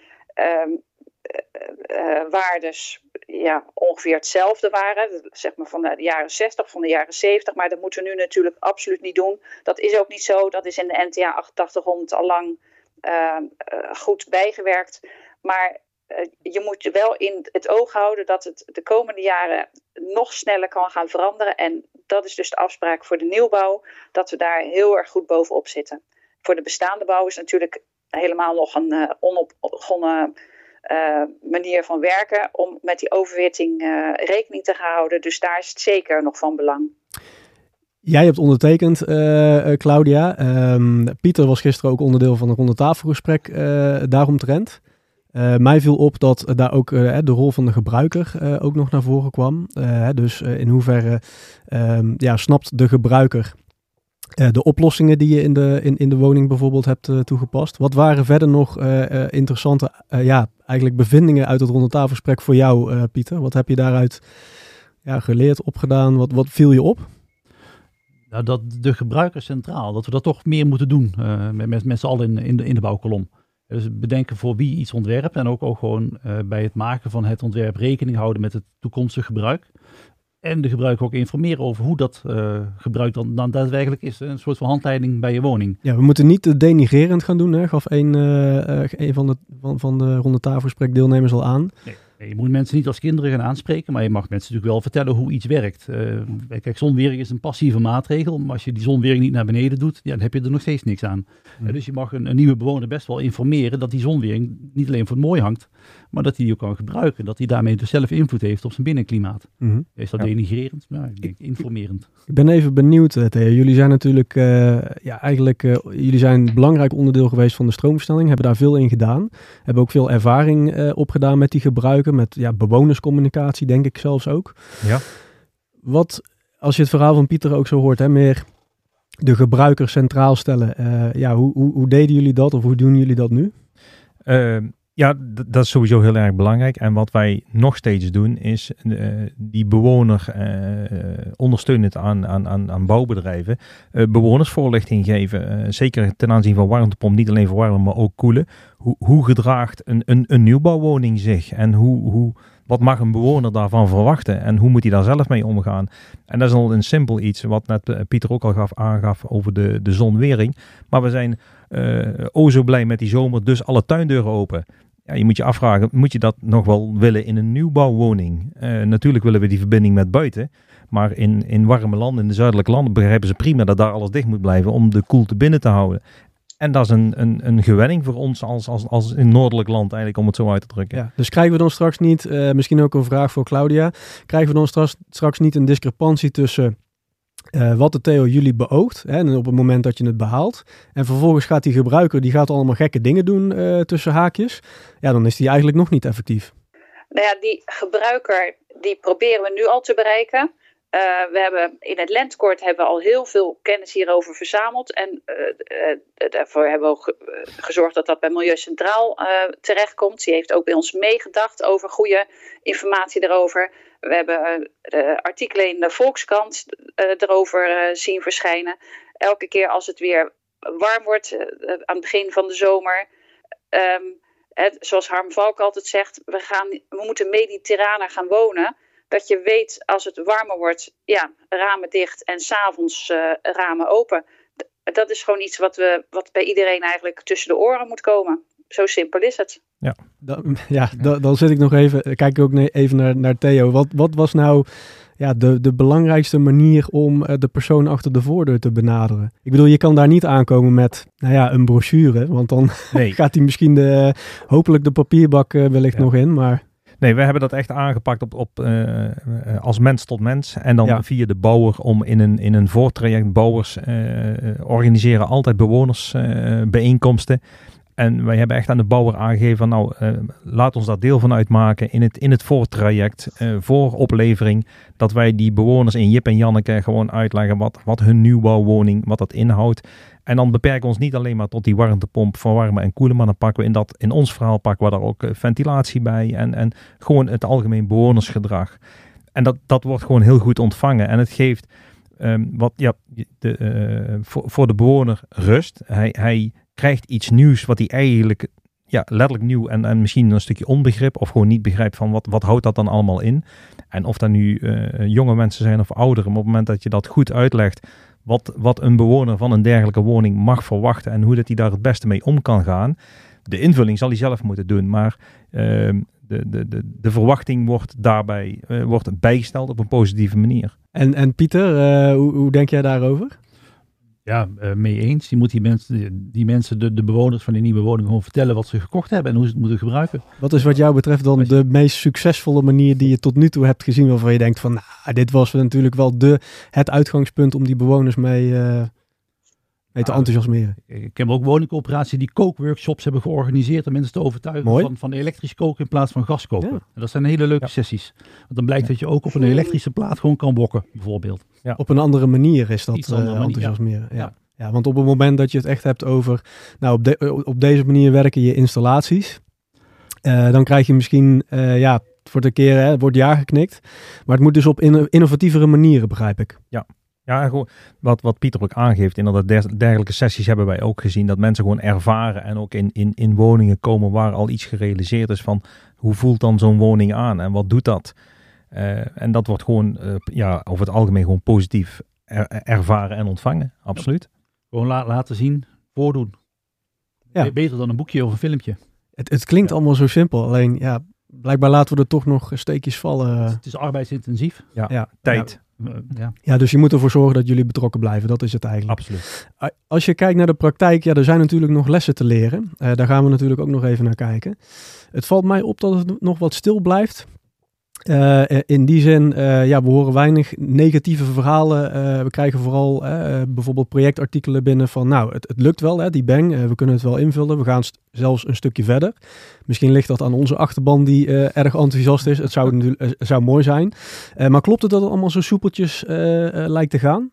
waardes ja, ongeveer hetzelfde waren. Zeg maar van de jaren 60, van de jaren 70. Maar dat moeten we nu natuurlijk absoluut niet doen. Dat is ook niet zo. Dat is in de NTA 8800 al lang ehm, eh, goed bijgewerkt. Maar eh, je moet wel in het oog houden dat het de komende jaren nog sneller kan gaan veranderen. En dat is dus de afspraak voor de nieuwbouw, dat we daar heel erg goed bovenop zitten. Voor de bestaande bouw is natuurlijk helemaal nog een eh, onopgonnen eh, manier van werken om met die overwitting eh, rekening te houden. Dus daar is het zeker nog van belang. Jij hebt ondertekend, Claudia. Ehm, Pieter was gisteren ook onderdeel van een rondetafelgesprek uh, daaromtrent. Uh, mij viel op dat uh, daar ook uh, de rol van de gebruiker uh, ook nog naar voren kwam. Uh, dus in hoeverre um, ja, snapt de gebruiker uh, de oplossingen die je in de, in, in de woning bijvoorbeeld hebt uh, toegepast? Wat waren verder nog uh, interessante ja, eigenlijk bevindingen uit het rondetafelgesprek voor jou, Pieter? Wat heb je daaruit ja, geleerd, opgedaan? Wat, wat viel je op? Nou, dat de gebruiker centraal, dat we dat toch meer moeten doen uh, met, met, met z'n allen in, in, de, in de bouwkolom. Dus bedenken voor wie iets ontwerpt en ook, ook gewoon uh, bij het maken van het ontwerp rekening houden met het toekomstige gebruik. En de gebruiker ook informeren over hoe dat uh, gebruik dan, dan daadwerkelijk is. Een soort van handleiding bij je woning. Ja, we moeten niet denigerend gaan doen, hè? gaf een, uh, een van de, van, van de ronde tafelgesprekdeelnemers al aan. Nee. Je moet mensen niet als kinderen gaan aanspreken, maar je mag mensen natuurlijk wel vertellen hoe iets werkt. Uh, kijk, zonwering is een passieve maatregel, maar als je die zonwering niet naar beneden doet, ja, dan heb je er nog steeds niks aan. Mm. Uh, dus je mag een, een, nieuwe bewoner best wel informeren dat die zonwering niet alleen voor het mooi hangt, maar dat hij die ook kan gebruiken. Dat hij daarmee dus zelf invloed heeft op zijn binnenklimaat. Mm -hmm. Is dat ja. denigrerend? Nou, ik denk informerend. Ik ben even benieuwd, Theo. Jullie zijn natuurlijk, uh, ja, eigenlijk, uh, jullie zijn een belangrijk onderdeel geweest van de stroomversnelling, hebben daar veel in gedaan. Hebben ook veel ervaring uh, opgedaan met die gebruiken, met ja, bewonerscommunicatie, denk ik zelfs ook. Ja. Wat, als je het verhaal van Pieter ook zo hoort, hè, meer de gebruiker centraal stellen. Uh, ja, hoe, hoe, hoe, deden jullie dat of hoe doen jullie dat nu? Ja, dat is sowieso heel erg belangrijk. En wat wij nog steeds doen, is uh, die bewoner uh, ondersteunend aan, aan, aan, aan bouwbedrijven uh, bewonersvoorlichting geven. zeker ten aanzien van warmtepomp, niet alleen voor warmen, maar ook koelen. Hoe, hoe gedraagt een, een, een nieuwbouwwoning zich? En hoe, hoe, wat mag een bewoner daarvan verwachten? En hoe moet hij daar zelf mee omgaan? En dat is al een simpel iets, wat net Pieter ook al gaf, aangaf over de, de zonwering. Maar we zijn uh, o zo blij met die zomer, dus alle tuindeuren open. Ja, je moet je afvragen, moet je dat nog wel willen in een nieuwbouwwoning? Uh, natuurlijk willen we die verbinding met buiten. Maar in, in warme landen, in de zuidelijke landen, begrijpen ze prima dat daar alles dicht moet blijven om de koelte binnen te houden. En dat is een, een, een gewenning voor ons als, als, als in noordelijk land eigenlijk, om het zo uit te drukken. Ja, dus krijgen we dan straks niet, uh, misschien ook een vraag voor Claudia, krijgen we dan straks, straks niet een discrepantie tussen uh, wat de Theo jullie beoogt hè, en op het moment dat je het behaalt. En vervolgens gaat die gebruiker, die gaat allemaal gekke dingen doen uh, tussen haakjes. Ja, dan is die eigenlijk nog niet effectief. Nou ja, die gebruiker, die proberen we nu al te bereiken. Uh, we hebben in het Lentkort hebben we al heel veel kennis hierover verzameld. En uh, uh, daarvoor hebben we ook gezorgd dat dat bij Milieu Centraal terechtkomt. Die heeft ook bij ons meegedacht over goede informatie erover. We hebben de artikelen in de Volkskrant erover zien verschijnen. Elke keer als het weer warm wordt, aan het begin van de zomer. Um, het, zoals Harm Valk altijd zegt, we, gaan, we moeten mediterraner gaan wonen dat je weet als het warmer wordt, ja, ramen dicht en s'avonds uh, ramen open. Dat is gewoon iets wat, we, wat bij iedereen eigenlijk tussen de oren moet komen. Zo simpel is het. Ja, dan, ja, dan, dan zit ik nog even, kijk ik ook even naar, naar Theo. Wat, wat was nou ja, de, de belangrijkste manier om uh, de persoon achter de voordeur te benaderen? Ik bedoel, je kan daar niet aankomen met nou ja, een brochure, want dan nee. gaat hij misschien de, hopelijk de papierbak wellicht ja. nog in, maar... Nee, we hebben dat echt aangepakt op, op, uh, als mens tot mens. En dan ja. via de bouwer om in een, in een voortraject. Bouwers uh, organiseren altijd bewonersbijeenkomsten. en wij hebben echt aan de bouwer aangegeven van nou, laat ons daar deel van uitmaken in het, in het voortraject voor oplevering. Dat wij die bewoners in Jip en Janneke gewoon uitleggen wat, wat hun nieuwbouwwoning, wat dat inhoudt. En dan beperken we ons niet alleen maar tot die warmtepomp verwarmen en koelen, maar dan pakken we in, dat, in ons verhaal pakken we daar ook ventilatie bij en, en gewoon het algemeen bewonersgedrag. En dat, dat wordt gewoon heel goed ontvangen en het geeft um, wat, ja, de, uh, voor, voor de bewoner rust. Hij, hij krijgt iets nieuws wat hij eigenlijk ja, letterlijk nieuw en, en misschien een stukje onbegrip of gewoon niet begrijpt van wat, wat houdt dat dan allemaal in. En of dat nu uh, jonge mensen zijn of ouderen, op het moment dat je dat goed uitlegt, wat, wat een bewoner van een dergelijke woning mag verwachten en hoe dat hij daar het beste mee om kan gaan. De invulling zal hij zelf moeten doen, maar uh, de, de, de, de verwachting wordt daarbij uh, wordt bijgesteld op een positieve manier. En, en Pieter, uh, hoe, hoe denk jij daarover? Ja, uh, mee eens. Die moet die mensen, die mensen de, de bewoners van die nieuwe woning gewoon vertellen wat ze gekocht hebben en hoe ze het moeten gebruiken. Wat is wat jou betreft dan de meest succesvolle manier die je tot nu toe hebt gezien waarvan je denkt van, nou, dit was natuurlijk wel de, het uitgangspunt om die bewoners mee, uh, mee te enthousiasmeren. Ik heb ook woningcoöperaties die kookworkshops hebben georganiseerd om mensen te overtuigen van, van elektrisch koken in plaats van gas koken. Ja. En dat zijn hele leuke ja. sessies. Want dan blijkt ja. dat je ook op een elektrische plaat gewoon kan wokken, bijvoorbeeld. Op een andere manier is dat uh, manier, enthousiasmeren. Ja. Ja. ja, want op het moment dat je het echt hebt over, nou op, de, op deze manier werken je installaties, uh, dan krijg je misschien, uh, ja, voor de keer hè, wordt ja geknikt. Maar het moet dus op innovatievere manieren, begrijp ik. Ja, ja, gewoon wat, wat Pieter ook aangeeft, inderdaad, dergelijke sessies hebben wij ook gezien. Dat mensen gewoon ervaren en ook in, in, in woningen komen waar al iets gerealiseerd is van hoe voelt dan zo'n woning aan en wat doet dat? Uh, en dat wordt gewoon uh, ja, over het algemeen gewoon positief er, ervaren en ontvangen, absoluut. Gewoon la laten zien, voordoen. Ja. Beter dan een boekje of een filmpje. Het, het klinkt ja. allemaal zo simpel, alleen ja, blijkbaar laten we er toch nog steekjes vallen. Het is arbeidsintensief. Ja, ja. tijd. Ja. ja, dus je moet ervoor zorgen dat jullie betrokken blijven. Dat is het eigenlijk. Absoluut. Als je kijkt naar de praktijk, ja, er zijn natuurlijk nog lessen te leren. Uh, daar gaan we natuurlijk ook nog even naar kijken. Het valt mij op dat het nog wat stil blijft. Uh, in die zin, uh, ja, we horen weinig negatieve verhalen. Uh, we krijgen vooral bijvoorbeeld projectartikelen binnen van, nou, het, het lukt wel, hè, die bang, we kunnen het wel invullen. We gaan zelfs een stukje verder. Misschien ligt dat aan onze achterban die erg enthousiast is. Het zou, het zou mooi zijn. maar klopt het dat het allemaal zo soepeltjes lijkt te gaan?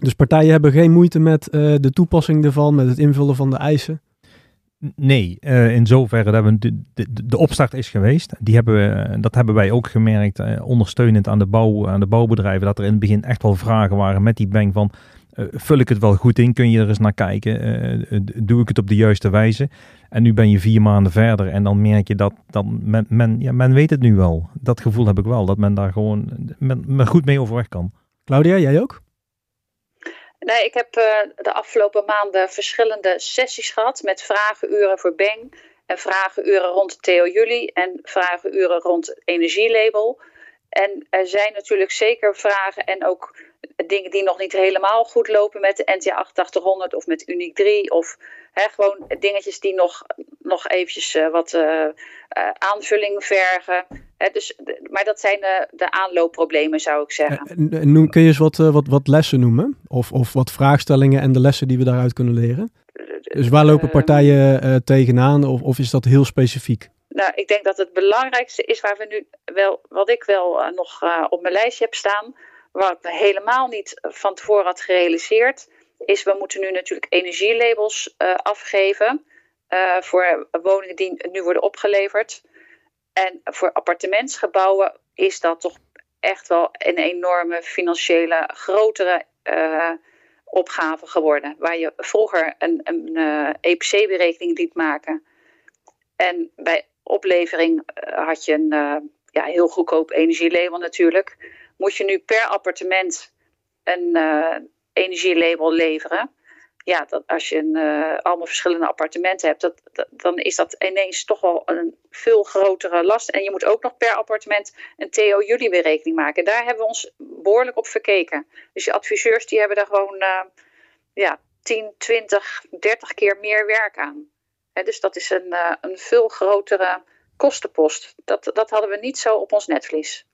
Dus partijen hebben geen moeite met de toepassing ervan, met het invullen van de eisen? Nee, uh, in zoverre dat we de, de, opstart is geweest. Die hebben we, dat hebben wij ook gemerkt, uh, ondersteunend aan de, bouw, aan de bouwbedrijven, dat er in het begin echt wel vragen waren met die bank van, vul ik het wel goed in? Kun je er eens naar kijken? doe ik het op de juiste wijze? En nu ben je vier maanden verder en dan merk je dat, dat men, men, ja, men weet het nu wel. Dat gevoel heb ik wel, dat men daar gewoon men, men goed mee overweg kan. Claudia, jij ook? Nee, ik heb uh, de afgelopen maanden verschillende sessies gehad met vragenuren voor Beng en vragenuren rond Theo Jullie en vragenuren rond energielabel. En er zijn natuurlijk zeker vragen en ook dingen die nog niet helemaal goed lopen met de NTA 8800 of met Unique 3. Of hè, gewoon dingetjes die nog, nog eventjes uh, wat uh, uh, aanvulling vergen. Hè, dus, maar dat zijn de, de aanloopproblemen, zou ik zeggen. Noem, kun je eens wat, wat, wat lessen noemen? Of, of wat vraagstellingen en de lessen die we daaruit kunnen leren? Dus waar lopen partijen tegenaan of, of is dat heel specifiek? Nou, ik denk dat het belangrijkste is waar we nu wel, wat ik wel nog op mijn lijstje heb staan, wat ik helemaal niet van tevoren had gerealiseerd, is we moeten nu natuurlijk energielabels uh, afgeven voor woningen die nu worden opgeleverd. En voor appartementsgebouwen is dat toch echt wel een enorme financiële, grotere opgave geworden. Waar je vroeger een, een EPC-berekening liet maken. En bij oplevering had je een ja, heel goedkoop energielabel natuurlijk. Moet je nu per appartement een uh, energielabel leveren. Ja, dat als je een, allemaal verschillende appartementen hebt, dat, dan is dat ineens toch wel een veel grotere last. En je moet ook nog per appartement een TO-jullie-berekening maken. Daar hebben we ons behoorlijk op verkeken. Dus je adviseurs die hebben daar gewoon ja, 10, 20, 30 keer meer werk aan dus dat is een, een veel grotere kostenpost. Dat, dat hadden we niet zo op ons netvlies.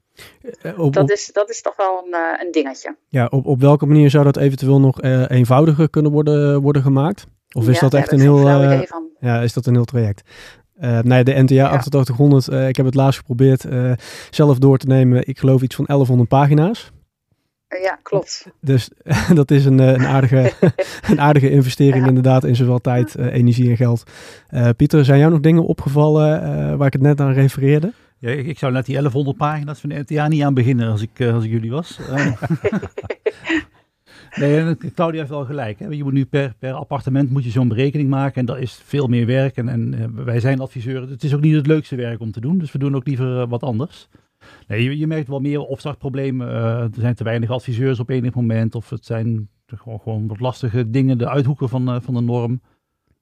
Uh, op, dat, is, dat is toch wel een, uh, een dingetje. Ja, op, op welke manier zou dat eventueel nog eenvoudiger kunnen worden, worden gemaakt? Of is ja, dat echt een heel, ja, is dat een heel traject? Uh, nee, de NTA ja. 8800, uh, ik heb het laatst geprobeerd zelf door te nemen. Ik geloof iets van 1100 pagina's. Ja, klopt. Dus dat is een, een, aardige, een aardige investering ja. inderdaad in zowel tijd, energie en geld. Pieter, zijn jou nog dingen opgevallen waar ik het net aan refereerde? Ja, ik, zou net die 1100 pagina's van de NTA niet aan beginnen als ik, als ik jullie was. nee, Claudia heeft wel gelijk. Hè. Je moet nu per, per appartement moet je zo'n berekening maken en dat is veel meer werk. En, en wij zijn adviseuren. Het is ook niet het leukste werk om te doen, dus we doen ook liever wat anders. Nee, je, je merkt wel meer opstartproblemen. Uh, er zijn te weinig adviseurs op enig moment. Of het zijn gewoon, gewoon wat lastige dingen. De uithoeken van, uh, van de norm.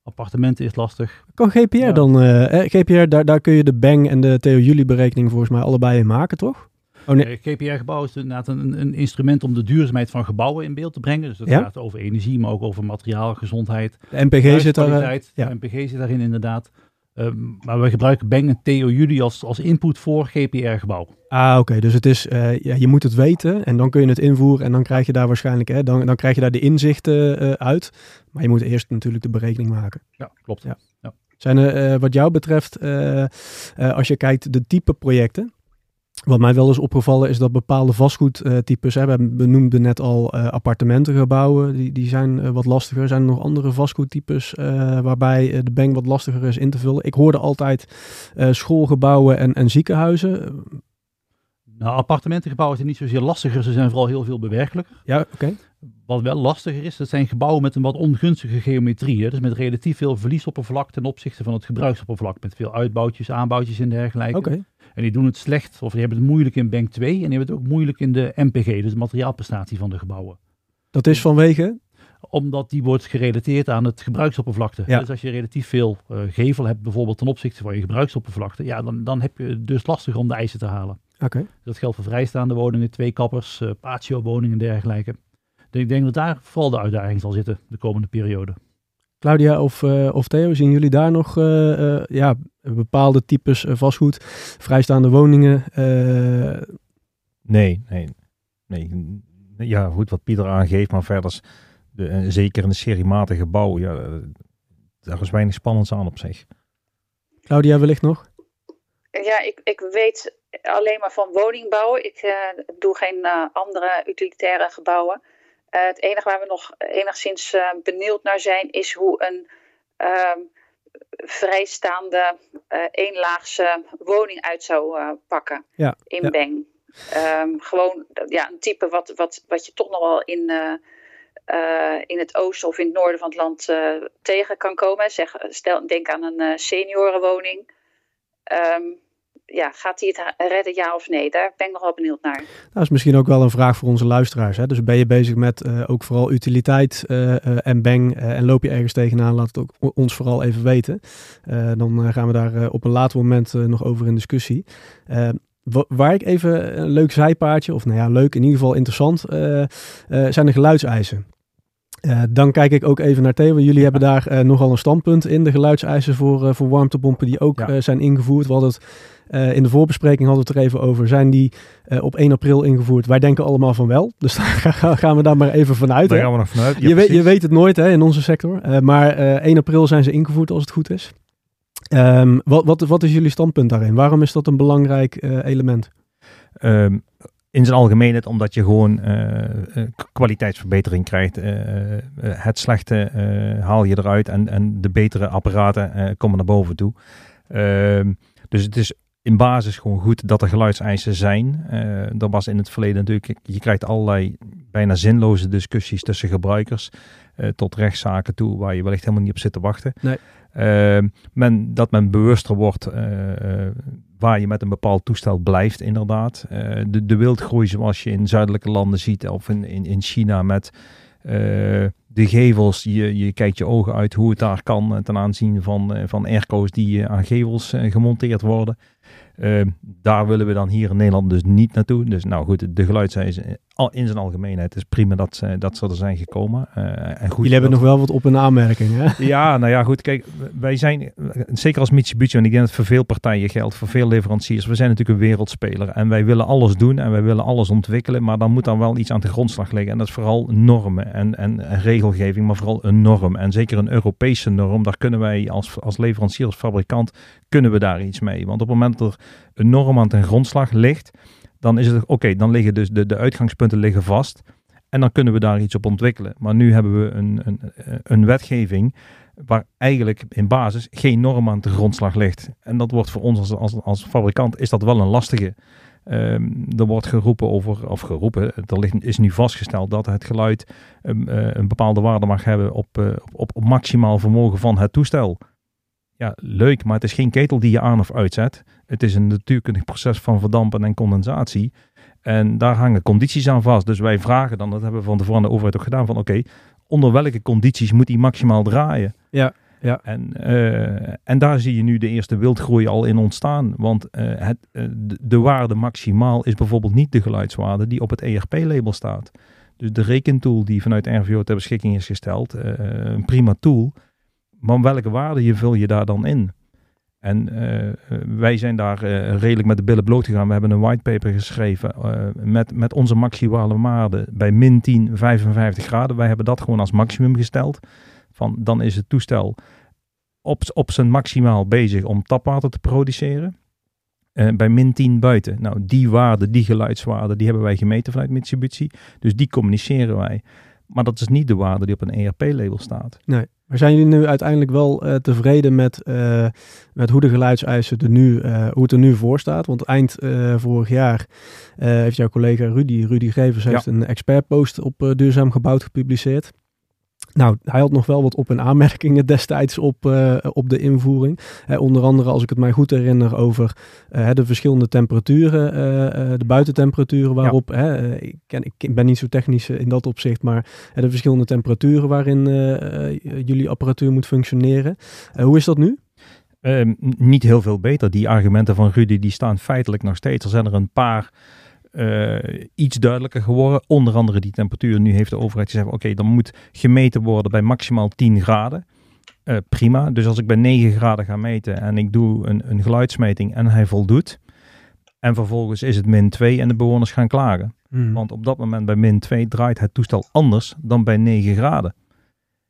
Appartementen is lastig. Kan GPR ja. dan? Uh, GPR, daar, daar kun je de Bang en de Theo Jullie berekening volgens mij allebei in maken, toch? Oh, nee. GPR-gebouw is inderdaad een, een, instrument om de duurzaamheid van gebouwen in beeld te brengen. Dus dat ja? gaat over energie, maar ook over materiaal, gezondheid. De MPG zit daar. Ja. De MPG zit daarin inderdaad. Um, maar we gebruiken Bang en Theo Jullie als, als input voor GPR-gebouw. Ah, oké. Okay. Dus het is, uh, ja, je moet het weten en dan kun je het invoeren en dan krijg je daar waarschijnlijk, hè, dan, dan krijg je daar de inzichten uh, uit. Maar je moet eerst natuurlijk de berekening maken. Ja, klopt. Ja. ja. Zijn er uh, wat jou betreft, als je kijkt de type projecten, wat mij wel is opgevallen is dat bepaalde vastgoedtypes, hè, we benoemden net al uh, appartementengebouwen, die, die zijn uh, wat lastiger. Zijn er nog andere vastgoedtypes uh, waarbij de bank wat lastiger is in te vullen? Ik hoorde altijd schoolgebouwen en, en ziekenhuizen. Nou, appartementengebouwen zijn niet zozeer lastiger, ze zijn vooral heel veel bewerkelijker. Ja, oké. Wat wel lastiger is, dat zijn gebouwen met een wat ongunstige geometrie. Hè? Dus met relatief veel verliesoppervlak ten opzichte van het gebruiksoppervlak. Met veel uitbouwtjes, aanbouwtjes en dergelijke. Oké. En die doen het slecht, of die hebben het moeilijk in Bank 2 en die hebben het ook moeilijk in de MPG, dus de materiaalprestatie van de gebouwen. Dat is vanwege? Omdat die wordt gerelateerd aan het gebruiksoppervlakte. Ja. Dus als je relatief veel uh, gevel hebt, bijvoorbeeld ten opzichte van je gebruiksoppervlakte, ja, dan, dan heb je dus lastiger om de eisen te halen. Oké. Okay. Dat geldt voor vrijstaande woningen, twee kappers, uh, patio woningen en dergelijke. Dus ik denk dat daar vooral de uitdaging zal zitten de komende periode. Claudia of, uh, of Theo, zien jullie daar nog uh, uh, ja, bepaalde types vastgoed, vrijstaande woningen? Nee, nee, nee. Ja, goed wat Pieter aangeeft, maar verder, de, zeker in de seriematige gebouw, ja, daar is weinig spannends aan op zich. Claudia, wellicht nog? Ja, ik, ik weet alleen maar van woningbouw. Ik doe geen andere utilitaire gebouwen. Uh, het enige waar we nog enigszins uh, benieuwd naar zijn, is hoe een uh, vrijstaande uh, eenlaagse woning uit zou pakken ja, in ja. Beng. Um, gewoon ja, een type wat, wat, wat je toch nog wel in, in het oosten of in het noorden van het land tegen kan komen. Zeg, stel, denk aan een seniorenwoning. Um, ja, gaat hij het redden, ja of nee? Daar ben ik nog wel benieuwd naar. Nou, dat is misschien ook wel een vraag voor onze luisteraars. Hè? Dus ben je bezig met uh, ook vooral utiliteit uh, uh, en bang en loop je ergens tegenaan, laat het ook ons vooral even weten. dan gaan we daar op een later moment nog over in discussie. waar ik even een leuk zijpaardje, of nou ja, leuk, in ieder geval interessant, uh, uh, zijn de geluidseisen. Uh, dan kijk ik ook even naar Theo. Jullie hebben daar nogal een standpunt in, de geluidseisen voor, voor warmtepompen die ook ja. zijn ingevoerd. We hadden het in de voorbespreking hadden we het er even over. Zijn die op 1 april ingevoerd? Wij denken allemaal van wel. Dus daar gaan we daar maar even vanuit. Daar gaan we nog vanuit. Ja, je, weet, je weet het nooit hè, in onze sector. maar 1 april zijn ze ingevoerd als het goed is. Um, wat, wat, wat is jullie standpunt daarin? Waarom is dat een belangrijk uh, element? Um, in zijn algemeenheid omdat je gewoon uh, kwaliteitsverbetering krijgt. Uh, het slechte haal je eruit en, en de betere apparaten komen naar boven toe. Uh, dus het is in basis gewoon goed dat er geluidseisen zijn. Uh, er was in het verleden natuurlijk, je krijgt allerlei bijna zinloze discussies tussen gebruikers. tot rechtszaken toe waar je wellicht helemaal niet op zit te wachten. Nee. Uh, men, dat men bewuster wordt waar je met een bepaald toestel blijft, inderdaad. de, de wildgroei zoals je in zuidelijke landen ziet, of in, in, in China met de gevels. Je, je kijkt je ogen uit hoe het daar kan ten aanzien van, van airco's die aan gevels gemonteerd worden. Ehm, daar willen we dan hier in Nederland dus niet naartoe. Dus nou goed, de geluidseisen in zijn algemeenheid is prima dat ze, dat ze er zijn gekomen. Uh, en goed, Jullie hebben nog wel wat op een aanmerking, hè? Ja, nou ja, goed. Kijk, wij zijn, zeker als Mitsubishi, en ik denk dat het voor veel partijen geldt, voor veel leveranciers. We zijn natuurlijk een wereldspeler en wij willen alles doen en wij willen alles ontwikkelen. Maar dan moet dan wel iets aan de grondslag liggen. En dat is vooral normen en, en, regelgeving, maar vooral een norm. En zeker een Europese norm, daar kunnen wij als, als leverancier, als fabrikant, kunnen we daar iets mee. Want op het moment dat er een norm aan ten grondslag ligt dan is het oké, dan liggen dus de, de uitgangspunten liggen vast. En dan kunnen we daar iets op ontwikkelen. Maar nu hebben we een, een, een wetgeving waar eigenlijk in basis geen norm aan de grondslag ligt. En dat wordt voor ons als, als, als fabrikant is dat wel een lastige. Um, er wordt geroepen over, of geroepen, er ligt, is nu vastgesteld dat het geluid um, uh, een bepaalde waarde mag hebben op, uh, op, op maximaal vermogen van het toestel. Ja, leuk, maar het is geen ketel die je aan of uitzet. Het is een natuurkundig proces van verdampen en condensatie. En daar hangen condities aan vast. Dus wij vragen dan, dat hebben we van tevoren aan de overheid ook gedaan, van oké, onder welke condities moet die maximaal draaien? Ja, ja. En, uh, en daar zie je nu de eerste wildgroei al in ontstaan. Want uh, het, uh, de waarde maximaal is bijvoorbeeld niet de geluidswaarde die op het ERP-label staat. Dus de rekentool die vanuit RVO ter beschikking is gesteld, een prima tool. Maar welke waarde vul je daar dan in? En uh, wij zijn daar uh, redelijk met de billen bloot gegaan. We hebben een whitepaper geschreven uh, met, met onze maximale waarde bij min 10, 55 graden. Wij hebben dat gewoon als maximum gesteld. Van, dan is het toestel op, op zijn maximaal bezig om tapwater te produceren. bij min 10 buiten. Nou, die waarde, die geluidswaarde, die hebben wij gemeten vanuit Mitsubishi. Dus die communiceren wij. Maar dat is niet de waarde die op een ERP-label staat. Nee. Maar zijn jullie nu uiteindelijk wel uh, tevreden met, uh, met hoe de geluidseisen er nu, uh, hoe het er nu voor staat? Want eind vorig jaar heeft jouw collega Rudy, Rudy Gevers, heeft een expertpost op duurzaam gebouwd gepubliceerd. Nou, hij had nog wel wat op- en aanmerkingen destijds op, uh, op de invoering. Uh, onder andere, als ik het mij goed herinner, over uh, de verschillende temperaturen, de buitentemperaturen waarop, ja. ik, ken, ik ben niet zo technisch in dat opzicht, maar de verschillende temperaturen waarin jullie apparatuur moet functioneren. hoe is dat nu? Ehm, niet heel veel beter. Die argumenten van Rudy die staan feitelijk nog steeds. Er zijn er een paar uh, iets duidelijker geworden. Onder andere die temperatuur. Nu heeft de overheid gezegd, oké, dan moet gemeten worden bij maximaal 10 graden. Uh, prima. Dus als ik bij 9 graden ga meten en ik doe een, een geluidsmeting en hij voldoet. En vervolgens is het min 2 en de bewoners gaan klagen. Hmm. Want op dat moment bij min 2 draait het toestel anders dan bij 9 graden.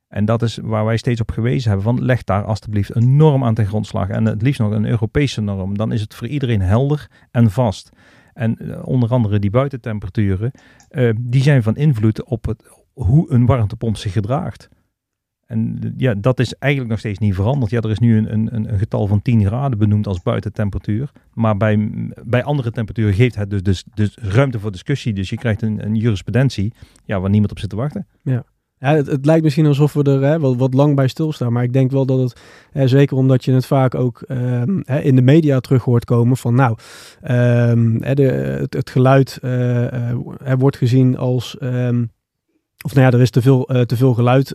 En dat is waar wij steeds op gewezen hebben. Van leg daar alstublieft een norm aan ten grondslag. En het liefst nog een Europese norm. Dan is het voor iedereen helder en vast. En uh, onder andere die buitentemperaturen, uh, die zijn van invloed op het, hoe een warmtepomp zich gedraagt. En ja, dat is eigenlijk nog steeds niet veranderd. Ja, er is nu een, een, een getal van 10 graden benoemd als buitentemperatuur. Maar bij, bij andere temperaturen geeft het dus, dus, dus ruimte voor discussie. Dus je krijgt een, een jurisprudentie ja, waar niemand op zit te wachten. Ja. Het, lijkt misschien alsof we er hè, wat, lang bij stilstaan. Maar ik denk wel dat het, hè, zeker omdat je het vaak ook hè, in de media terug hoort komen van nou, hè, de, het, geluid uh, uh, wordt gezien als um, of nou ja, er is te veel, uh, te veel geluid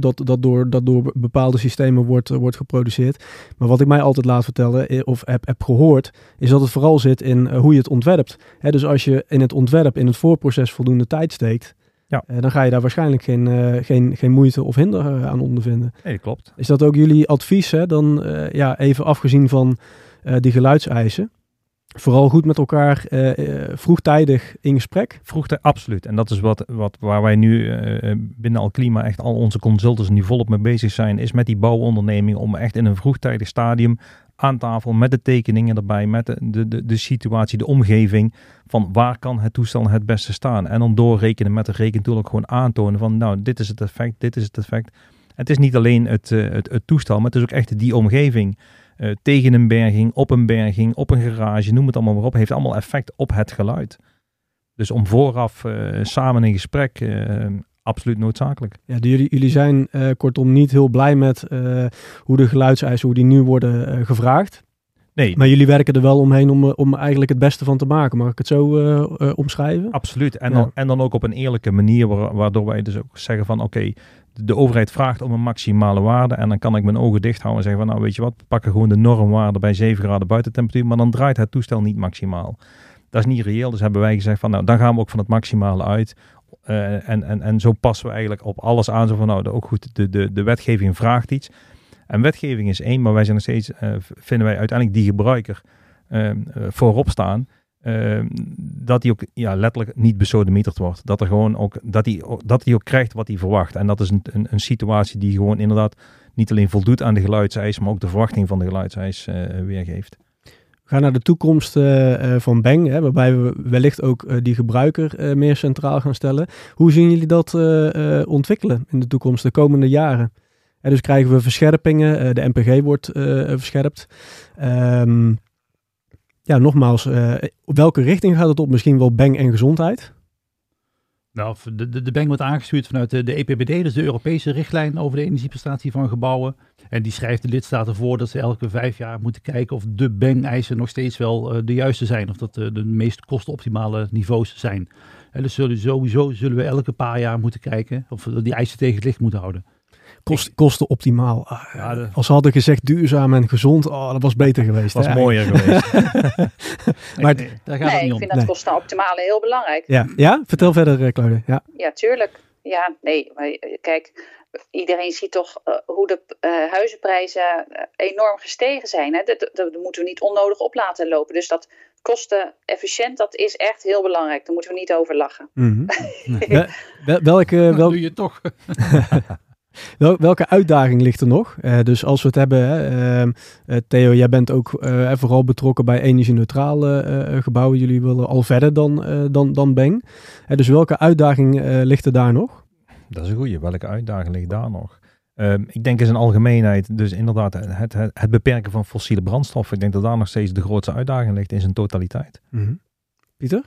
dat, dat, door, dat door bepaalde systemen wordt, wordt geproduceerd. Maar wat ik mij altijd laat vertellen, of heb, heb gehoord, is dat het vooral zit in hoe je het ontwerpt. dus als je in het ontwerp, in het voorproces voldoende tijd steekt, ja. dan ga je daar waarschijnlijk geen, geen, geen moeite of hinder aan ondervinden. Nee, dat klopt. Is dat ook jullie advies, hè? dan ja, even afgezien van die geluidseisen? vooral goed met elkaar vroegtijdig in gesprek. Vroegtijdig, absoluut. En dat is wat, wat waar wij nu binnen Alklima echt al onze consultants nu volop mee bezig zijn, is met die bouwonderneming om echt in een vroegtijdig stadium aan tafel met de tekeningen erbij, met de, de, de, situatie, de omgeving, van waar kan het toestel het beste staan. En dan doorrekenen met de rekentool ook gewoon aantonen van nou, dit is het effect, dit is het effect. Het is niet alleen het, het, het toestel, maar het is ook echt die omgeving. Eh, tegen een berging, op een berging, op een garage, noem het allemaal maar op, heeft allemaal effect op het geluid. Dus om vooraf uh, samen in gesprek, absoluut noodzakelijk. Ja, jullie, jullie zijn kortom niet heel blij met hoe de geluidseisen, hoe die nu worden gevraagd. Nee. Maar jullie werken er wel omheen om, om eigenlijk het beste van te maken. Mag ik het zo omschrijven? Absoluut. En, dan, en dan ook op een eerlijke manier, waardoor wij dus ook zeggen van oké, de overheid vraagt om een maximale waarde. En dan kan ik mijn ogen dicht houden en zeggen van nou weet je wat, we pakken gewoon de normwaarde bij 7 graden buitentemperatuur. Maar dan draait het toestel niet maximaal. Dat is niet reëel. Dus hebben wij gezegd van nou dan gaan we ook van het maximale uit. Uh, en, en, en zo passen we eigenlijk op alles aan. Zo van nou ook goed, de, de, de wetgeving vraagt iets. En wetgeving is één, maar wij zijn nog steeds, uh, vinden wij uiteindelijk die gebruiker uh, voorop staan. Ehm, dat hij ook ja, letterlijk niet besodemieterd wordt. Dat, er gewoon ook, dat, hij, dat ook krijgt wat hij verwacht. En dat is een, een, een situatie die gewoon inderdaad niet alleen voldoet aan de geluidseis, maar ook de verwachting van de geluidseis weergeeft. Gaan naar de toekomst uh, van Bang, hè, waarbij we wellicht ook die gebruiker meer centraal gaan stellen. Hoe zien jullie dat ontwikkelen in de toekomst, de komende jaren? dus krijgen we verscherpingen, de MPG wordt verscherpt. Um, ja, nogmaals, welke richting gaat het op? Misschien wel bang en gezondheid? Nou, de, de, BANG wordt aangestuurd vanuit de, EPBD, dus de Europese richtlijn over de energieprestatie van gebouwen. En die schrijft de lidstaten voor dat ze elke vijf jaar moeten kijken of de BANG-eisen nog steeds wel uh, de juiste zijn. Of dat uh, de meest kostenoptimale niveaus zijn. En dus zullen, sowieso zullen we elke paar jaar moeten kijken of we die eisen tegen het licht moeten houden. Kost, kosten optimaal. Ah, ja, Als ze hadden gezegd duurzaam en gezond, oh, dat was beter geweest. Dat was mooier geweest. maar nee, daar gaat nee, niet om. ik vind dat kosten optimale heel belangrijk. Ja, ja? vertel verder eh, Claude. Ja. ja, tuurlijk. Ja, nee, maar eh, kijk, iedereen ziet toch uh, hoe de uh, huizenprijzen enorm gestegen zijn. Hè? Dat, dat, dat, moeten we niet onnodig op laten lopen. Dus dat kosten efficiënt, dat is echt heel belangrijk. Daar moeten we niet over lachen. Mm -hmm. wel, welke... Wel... doe je toch. Wel, welke uitdaging ligt er nog? Uh, dus als we het hebben, uh, Theo, jij bent ook uh, vooral betrokken bij energie-neutrale gebouwen. Jullie willen al verder dan, dan, dan Beng. dus welke uitdaging ligt er daar nog? Dat is een goede. Welke uitdaging ligt daar nog? Ehm, ik denk in zijn algemeenheid, dus inderdaad, het, het, het, beperken van fossiele brandstoffen. Ik denk dat daar nog steeds de grootste uitdaging ligt in zijn totaliteit. Mm Pieter?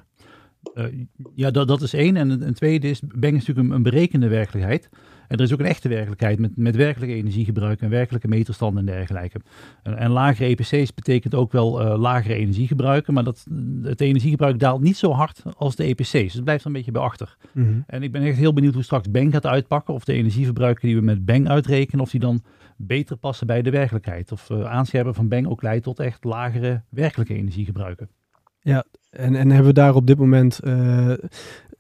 ja, dat, dat is één. En een tweede is, Beng is natuurlijk een, een berekende werkelijkheid. En er is ook een echte werkelijkheid met, met werkelijke energiegebruik en werkelijke meterstanden en dergelijke. En, en lagere EPC's betekent ook wel uh, lagere energiegebruiken, maar dat, het energiegebruik daalt niet zo hard als de EPC's. Dus het blijft een beetje bij achter. Mhm. En ik ben echt heel benieuwd hoe straks Bang gaat uitpakken, of de energieverbruiken die we met Bang uitrekenen, of die dan beter passen bij de werkelijkheid. Of uh, aanscherpen van Bang ook leidt tot echt lagere werkelijke energiegebruiken. Ja, en, en hebben we daar op dit moment uh,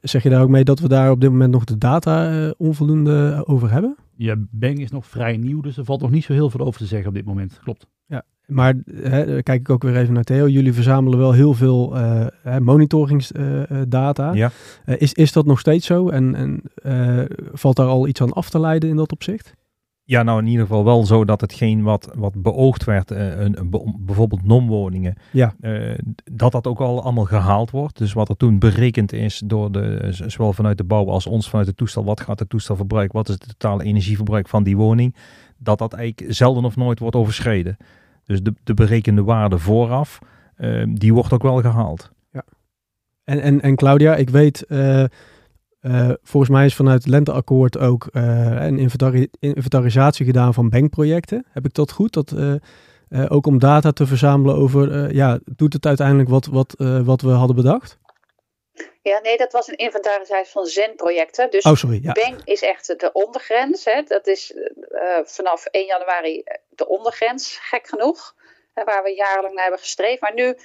zeg je daar ook mee dat we daar op dit moment nog de data uh, onvoldoende over hebben? Ja, Bang is nog vrij nieuw, dus er valt nog niet zo heel veel over te zeggen op dit moment. Klopt. Ja, maar hè, kijk ik ook weer even naar Theo. Jullie verzamelen wel heel veel uh, monitoringsdata. ja. is, is dat nog steeds zo? En, en valt daar al iets aan af te leiden in dat opzicht? Ja, nou in ieder geval wel zo dat hetgeen wat, wat beoogd werd, uh, een, bijvoorbeeld non-woningen, ja. Uh, dat dat ook al allemaal gehaald wordt. Dus wat er toen berekend is door de, zowel vanuit de bouw als ons vanuit het toestel, wat gaat het toestel verbruiken, wat is het totale energieverbruik van die woning, dat dat eigenlijk zelden of nooit wordt overschreden. Dus de, de berekende waarde vooraf, uh, die wordt ook wel gehaald. Ja. En, en, en Claudia, ik weet uh, volgens mij is vanuit het Lenteakkoord ook uh, een inventarisatie gedaan van bankprojecten. Heb ik dat goed? Dat, uh, ook om data te verzamelen over, ja, doet het uiteindelijk wat, wat, wat we hadden bedacht? Ja, nee, dat was een inventarisatie van Zen-projecten. Dus oh, sorry. Ja. Beng is echt de ondergrens. Hè. Dat is vanaf 1 januari de ondergrens, gek genoeg. waar we jarenlang naar hebben gestreefd. Maar nu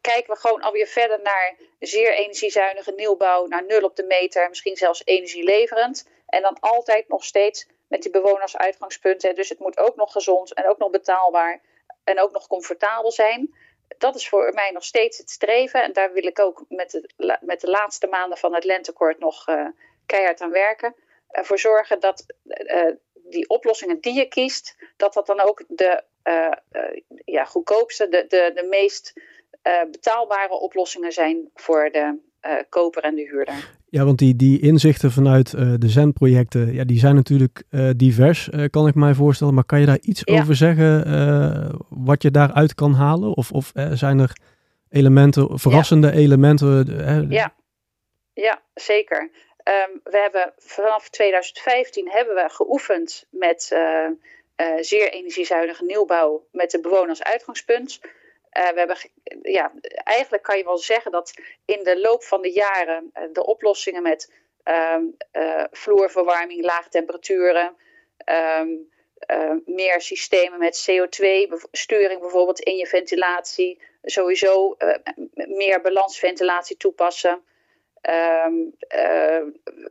kijken we gewoon alweer verder naar zeer energiezuinige nieuwbouw, naar nul op de meter, misschien zelfs energieleverend. En dan altijd nog steeds met die bewoners uitgangspunten. Dus het moet ook nog gezond en ook nog betaalbaar en ook nog comfortabel zijn. Dat is voor mij nog steeds het streven. En daar wil ik ook met de, met de laatste maanden van het lentekort nog uh, keihard aan werken. Ervoor zorgen dat uh, die oplossingen die je kiest, dat dat dan ook de ja, goedkoopste, de, de meest betaalbare oplossingen zijn voor de koper en de huurder. Ja, want die, die inzichten vanuit uh, de Zen-projecten, ja, die zijn natuurlijk uh, divers, uh, kan ik mij voorstellen. Maar kan je daar iets ja. over zeggen, wat je daaruit kan halen? Of, of zijn er elementen, verrassende ja. elementen? Ja. ja, zeker. Um, we hebben vanaf 2015 hebben we geoefend met zeer energiezuinige nieuwbouw met de bewoner als uitgangspunt. Uh, we hebben, ja, eigenlijk kan je wel zeggen dat in de loop van de jaren uh, de oplossingen met um, uh, vloerverwarming, lage temperaturen, meer systemen met CO2-sturing bijvoorbeeld in je ventilatie, sowieso meer balansventilatie toepassen. Um,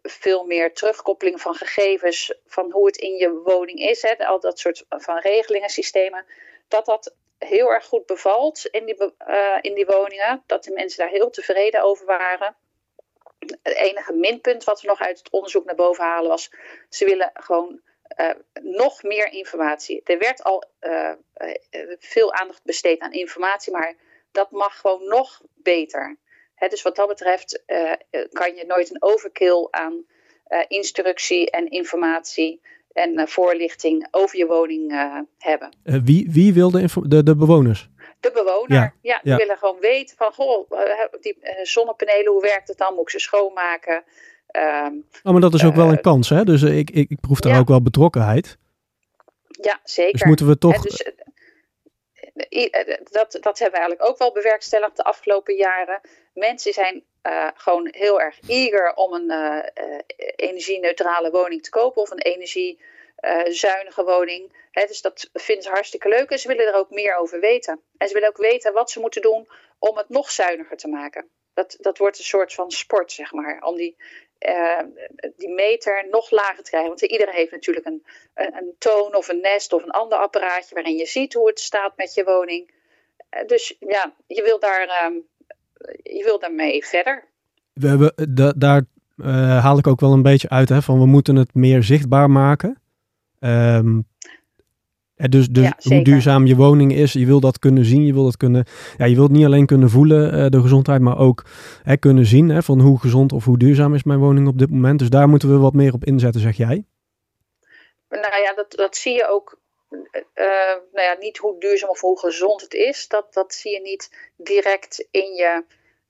veel meer terugkoppeling van gegevens van hoe het in je woning is, hè, al dat soort van regelingen, systemen, dat dat heel erg goed bevalt in die, uh, in die woningen. Dat de mensen daar heel tevreden over waren. Het enige minpunt wat we nog uit het onderzoek naar boven halen was... ze willen gewoon uh, nog meer informatie. Er werd al uh, veel aandacht besteed aan informatie... maar dat mag gewoon nog beter. Hè, dus wat dat betreft kan je nooit een overkill aan instructie en informatie en uh, voorlichting over je woning uh, hebben. Uh, wie, wie wil de, de, de bewoners? De bewoner, ja. ja die ja. willen gewoon weten van, goh, die zonnepanelen, hoe werkt het dan? Moet ik ze schoonmaken? Um, oh, maar dat is ook wel een kans, hè? Dus ik, ik, ik proef daar ja. ook wel betrokkenheid. Ja, zeker. Dus moeten we toch... Dus, dat, dat hebben we eigenlijk ook wel bewerkstelligd de afgelopen jaren. Mensen zijn uh, gewoon heel erg eager om een uh, energie-neutrale woning te kopen of een energiezuinige woning. He, dus dat vinden ze hartstikke leuk en ze willen er ook meer over weten. En ze willen ook weten wat ze moeten doen om het nog zuiniger te maken. Dat, dat wordt een soort van sport, zeg maar. Om die, die meter nog lager te krijgen. Want iedereen heeft natuurlijk een, een, toon of een nest of een ander apparaatje waarin je ziet hoe het staat met je woning. dus ja, je wil daar um, je wil daarmee verder. We hebben, da, daar uh, haal ik ook wel een beetje uit hè, van we moeten het meer zichtbaar maken. Um, dus dus ja, hoe duurzaam je woning is, je wil dat kunnen zien, je wil dat kunnen, ja, je wilt niet alleen kunnen voelen uh, de gezondheid, maar ook hè, kunnen zien hè, van hoe gezond of hoe duurzaam is mijn woning op dit moment. Dus daar moeten we wat meer op inzetten, zeg jij? Nou ja, dat, dat zie je ook uh, nou ja, niet hoe duurzaam of hoe gezond het is. Dat, dat zie je niet direct in je,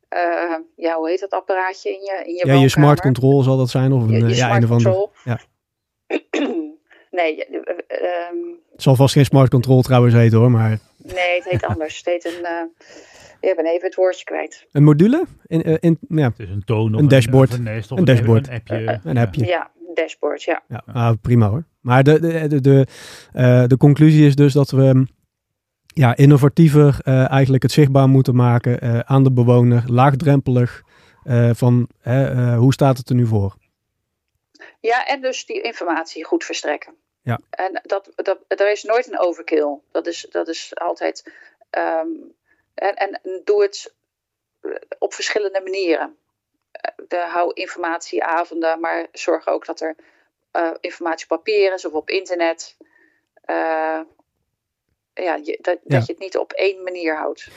uh, ja, hoe heet dat apparaatje in je, in je Ja, je smart control zal dat zijn of een, je, je ja, een of andere. Ja. nee, um, het zal vast geen smart control trouwens heten hoor, maar... Nee, het heet anders. het heet een... Uh, ik ben even het woordje kwijt. Een module? In, in, ja. Het is een toon of een dashboard. Een, een, een dashboard. Een appje. Een appje. Ja, dashboard, ja. ja ah, prima hoor. Maar de, de, de, de, uh, de conclusie is dus dat we ja, innovatiever uh, eigenlijk het zichtbaar moeten maken uh, aan de bewoner, laagdrempelig, van hoe staat het er nu voor? Ja, en dus die informatie goed verstrekken. Ja. En dat, dat, er is nooit een overkill. Dat is, dat is altijd. Um, en, en doe het op verschillende manieren. De, hou informatieavonden, maar zorg ook dat er uh, informatie op papier is of op internet. Uh, ja, je, dat, ja. dat je het niet op één manier houdt.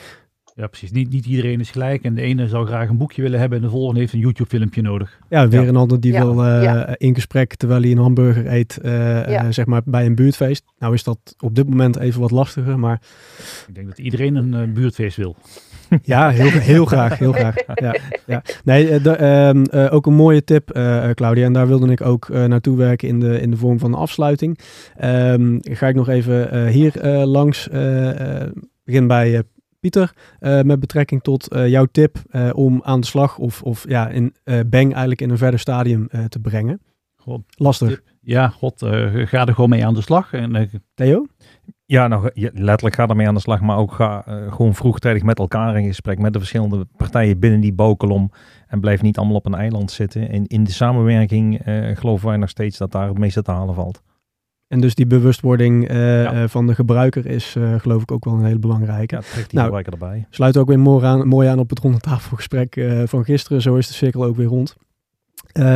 Ja, precies. Niet, niet iedereen is gelijk. En de ene zou graag een boekje willen hebben en de volgende heeft een YouTube-filmpje nodig. Ja, weer ja. een ander die ja. wil uh, ja. in gesprek terwijl hij een hamburger eet, uh, uh, zeg maar bij een buurtfeest. Nou is dat op dit moment even wat lastiger, maar... Ik denk dat iedereen een buurtfeest wil. Ja, heel, heel graag, heel graag. Ja, ja. Nee, de, um, ook een mooie tip, Claudia, en daar wilde ik ook naartoe werken in de, in de vorm van een afsluiting. Um, ga ik nog even hier langs, begin bij Pieter, met betrekking tot jouw tip om aan de slag of, of ja, in Bang eigenlijk in een verder stadium te brengen. God, Lastig. Ja, god, ga er gewoon mee aan de slag. En, Theo? Ja, nou, letterlijk ga ermee aan de slag, maar ook ga gewoon vroegtijdig met elkaar in gesprek met de verschillende partijen binnen die bokelom en blijf niet allemaal op een eiland zitten. In, in de samenwerking uh, geloven wij nog steeds dat daar het meeste te halen valt. En dus die bewustwording uh, van de gebruiker is uh, geloof ik ook wel een hele belangrijke. Ja, trekt die nou, gebruiker erbij. Sluit ook weer mooi aan, mooi aan op het rondetafelgesprek uh, van gisteren. Zo is de cirkel ook weer rond.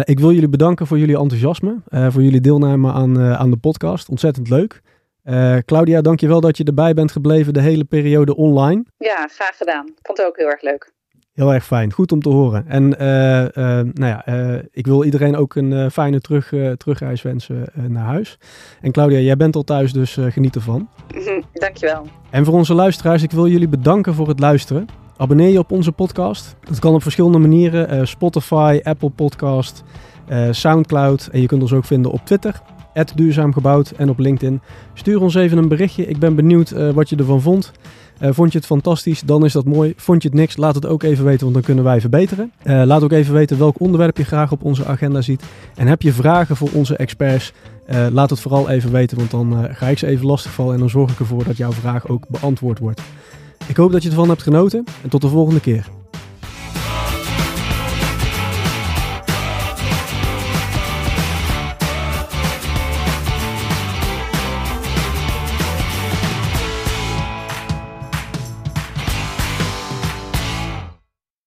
ik wil jullie bedanken voor jullie enthousiasme, voor jullie deelname aan, aan de podcast. Ontzettend leuk. Claudia, dankjewel dat je erbij bent gebleven de hele periode online. Ja, graag gedaan. Vond het ook heel erg leuk. Heel erg fijn, goed om te horen. En uh, uh, nou ja, uh, ik wil iedereen ook een fijne terug, terugreis wensen naar huis. En Claudia, jij bent al thuis, dus geniet ervan. Dankjewel. En voor onze luisteraars, ik wil jullie bedanken voor het luisteren. Abonneer je op onze podcast. Dat kan op verschillende manieren. Spotify, Apple Podcast, Soundcloud. En je kunt ons ook vinden op Twitter. Duurzaam Gebouwd en op LinkedIn. Stuur ons even een berichtje. Ik ben benieuwd wat je ervan vond. Uh, vond je het fantastisch, dan is dat mooi. Vond je het niks, laat het ook even weten, want dan kunnen wij verbeteren. Uh, laat ook even weten welk onderwerp je graag op onze agenda ziet. En heb je vragen voor onze experts, laat het vooral even weten, want dan ga ik ze even lastigvallen en dan zorg ik ervoor dat jouw vraag ook beantwoord wordt. Ik hoop dat je ervan hebt genoten en tot de volgende keer.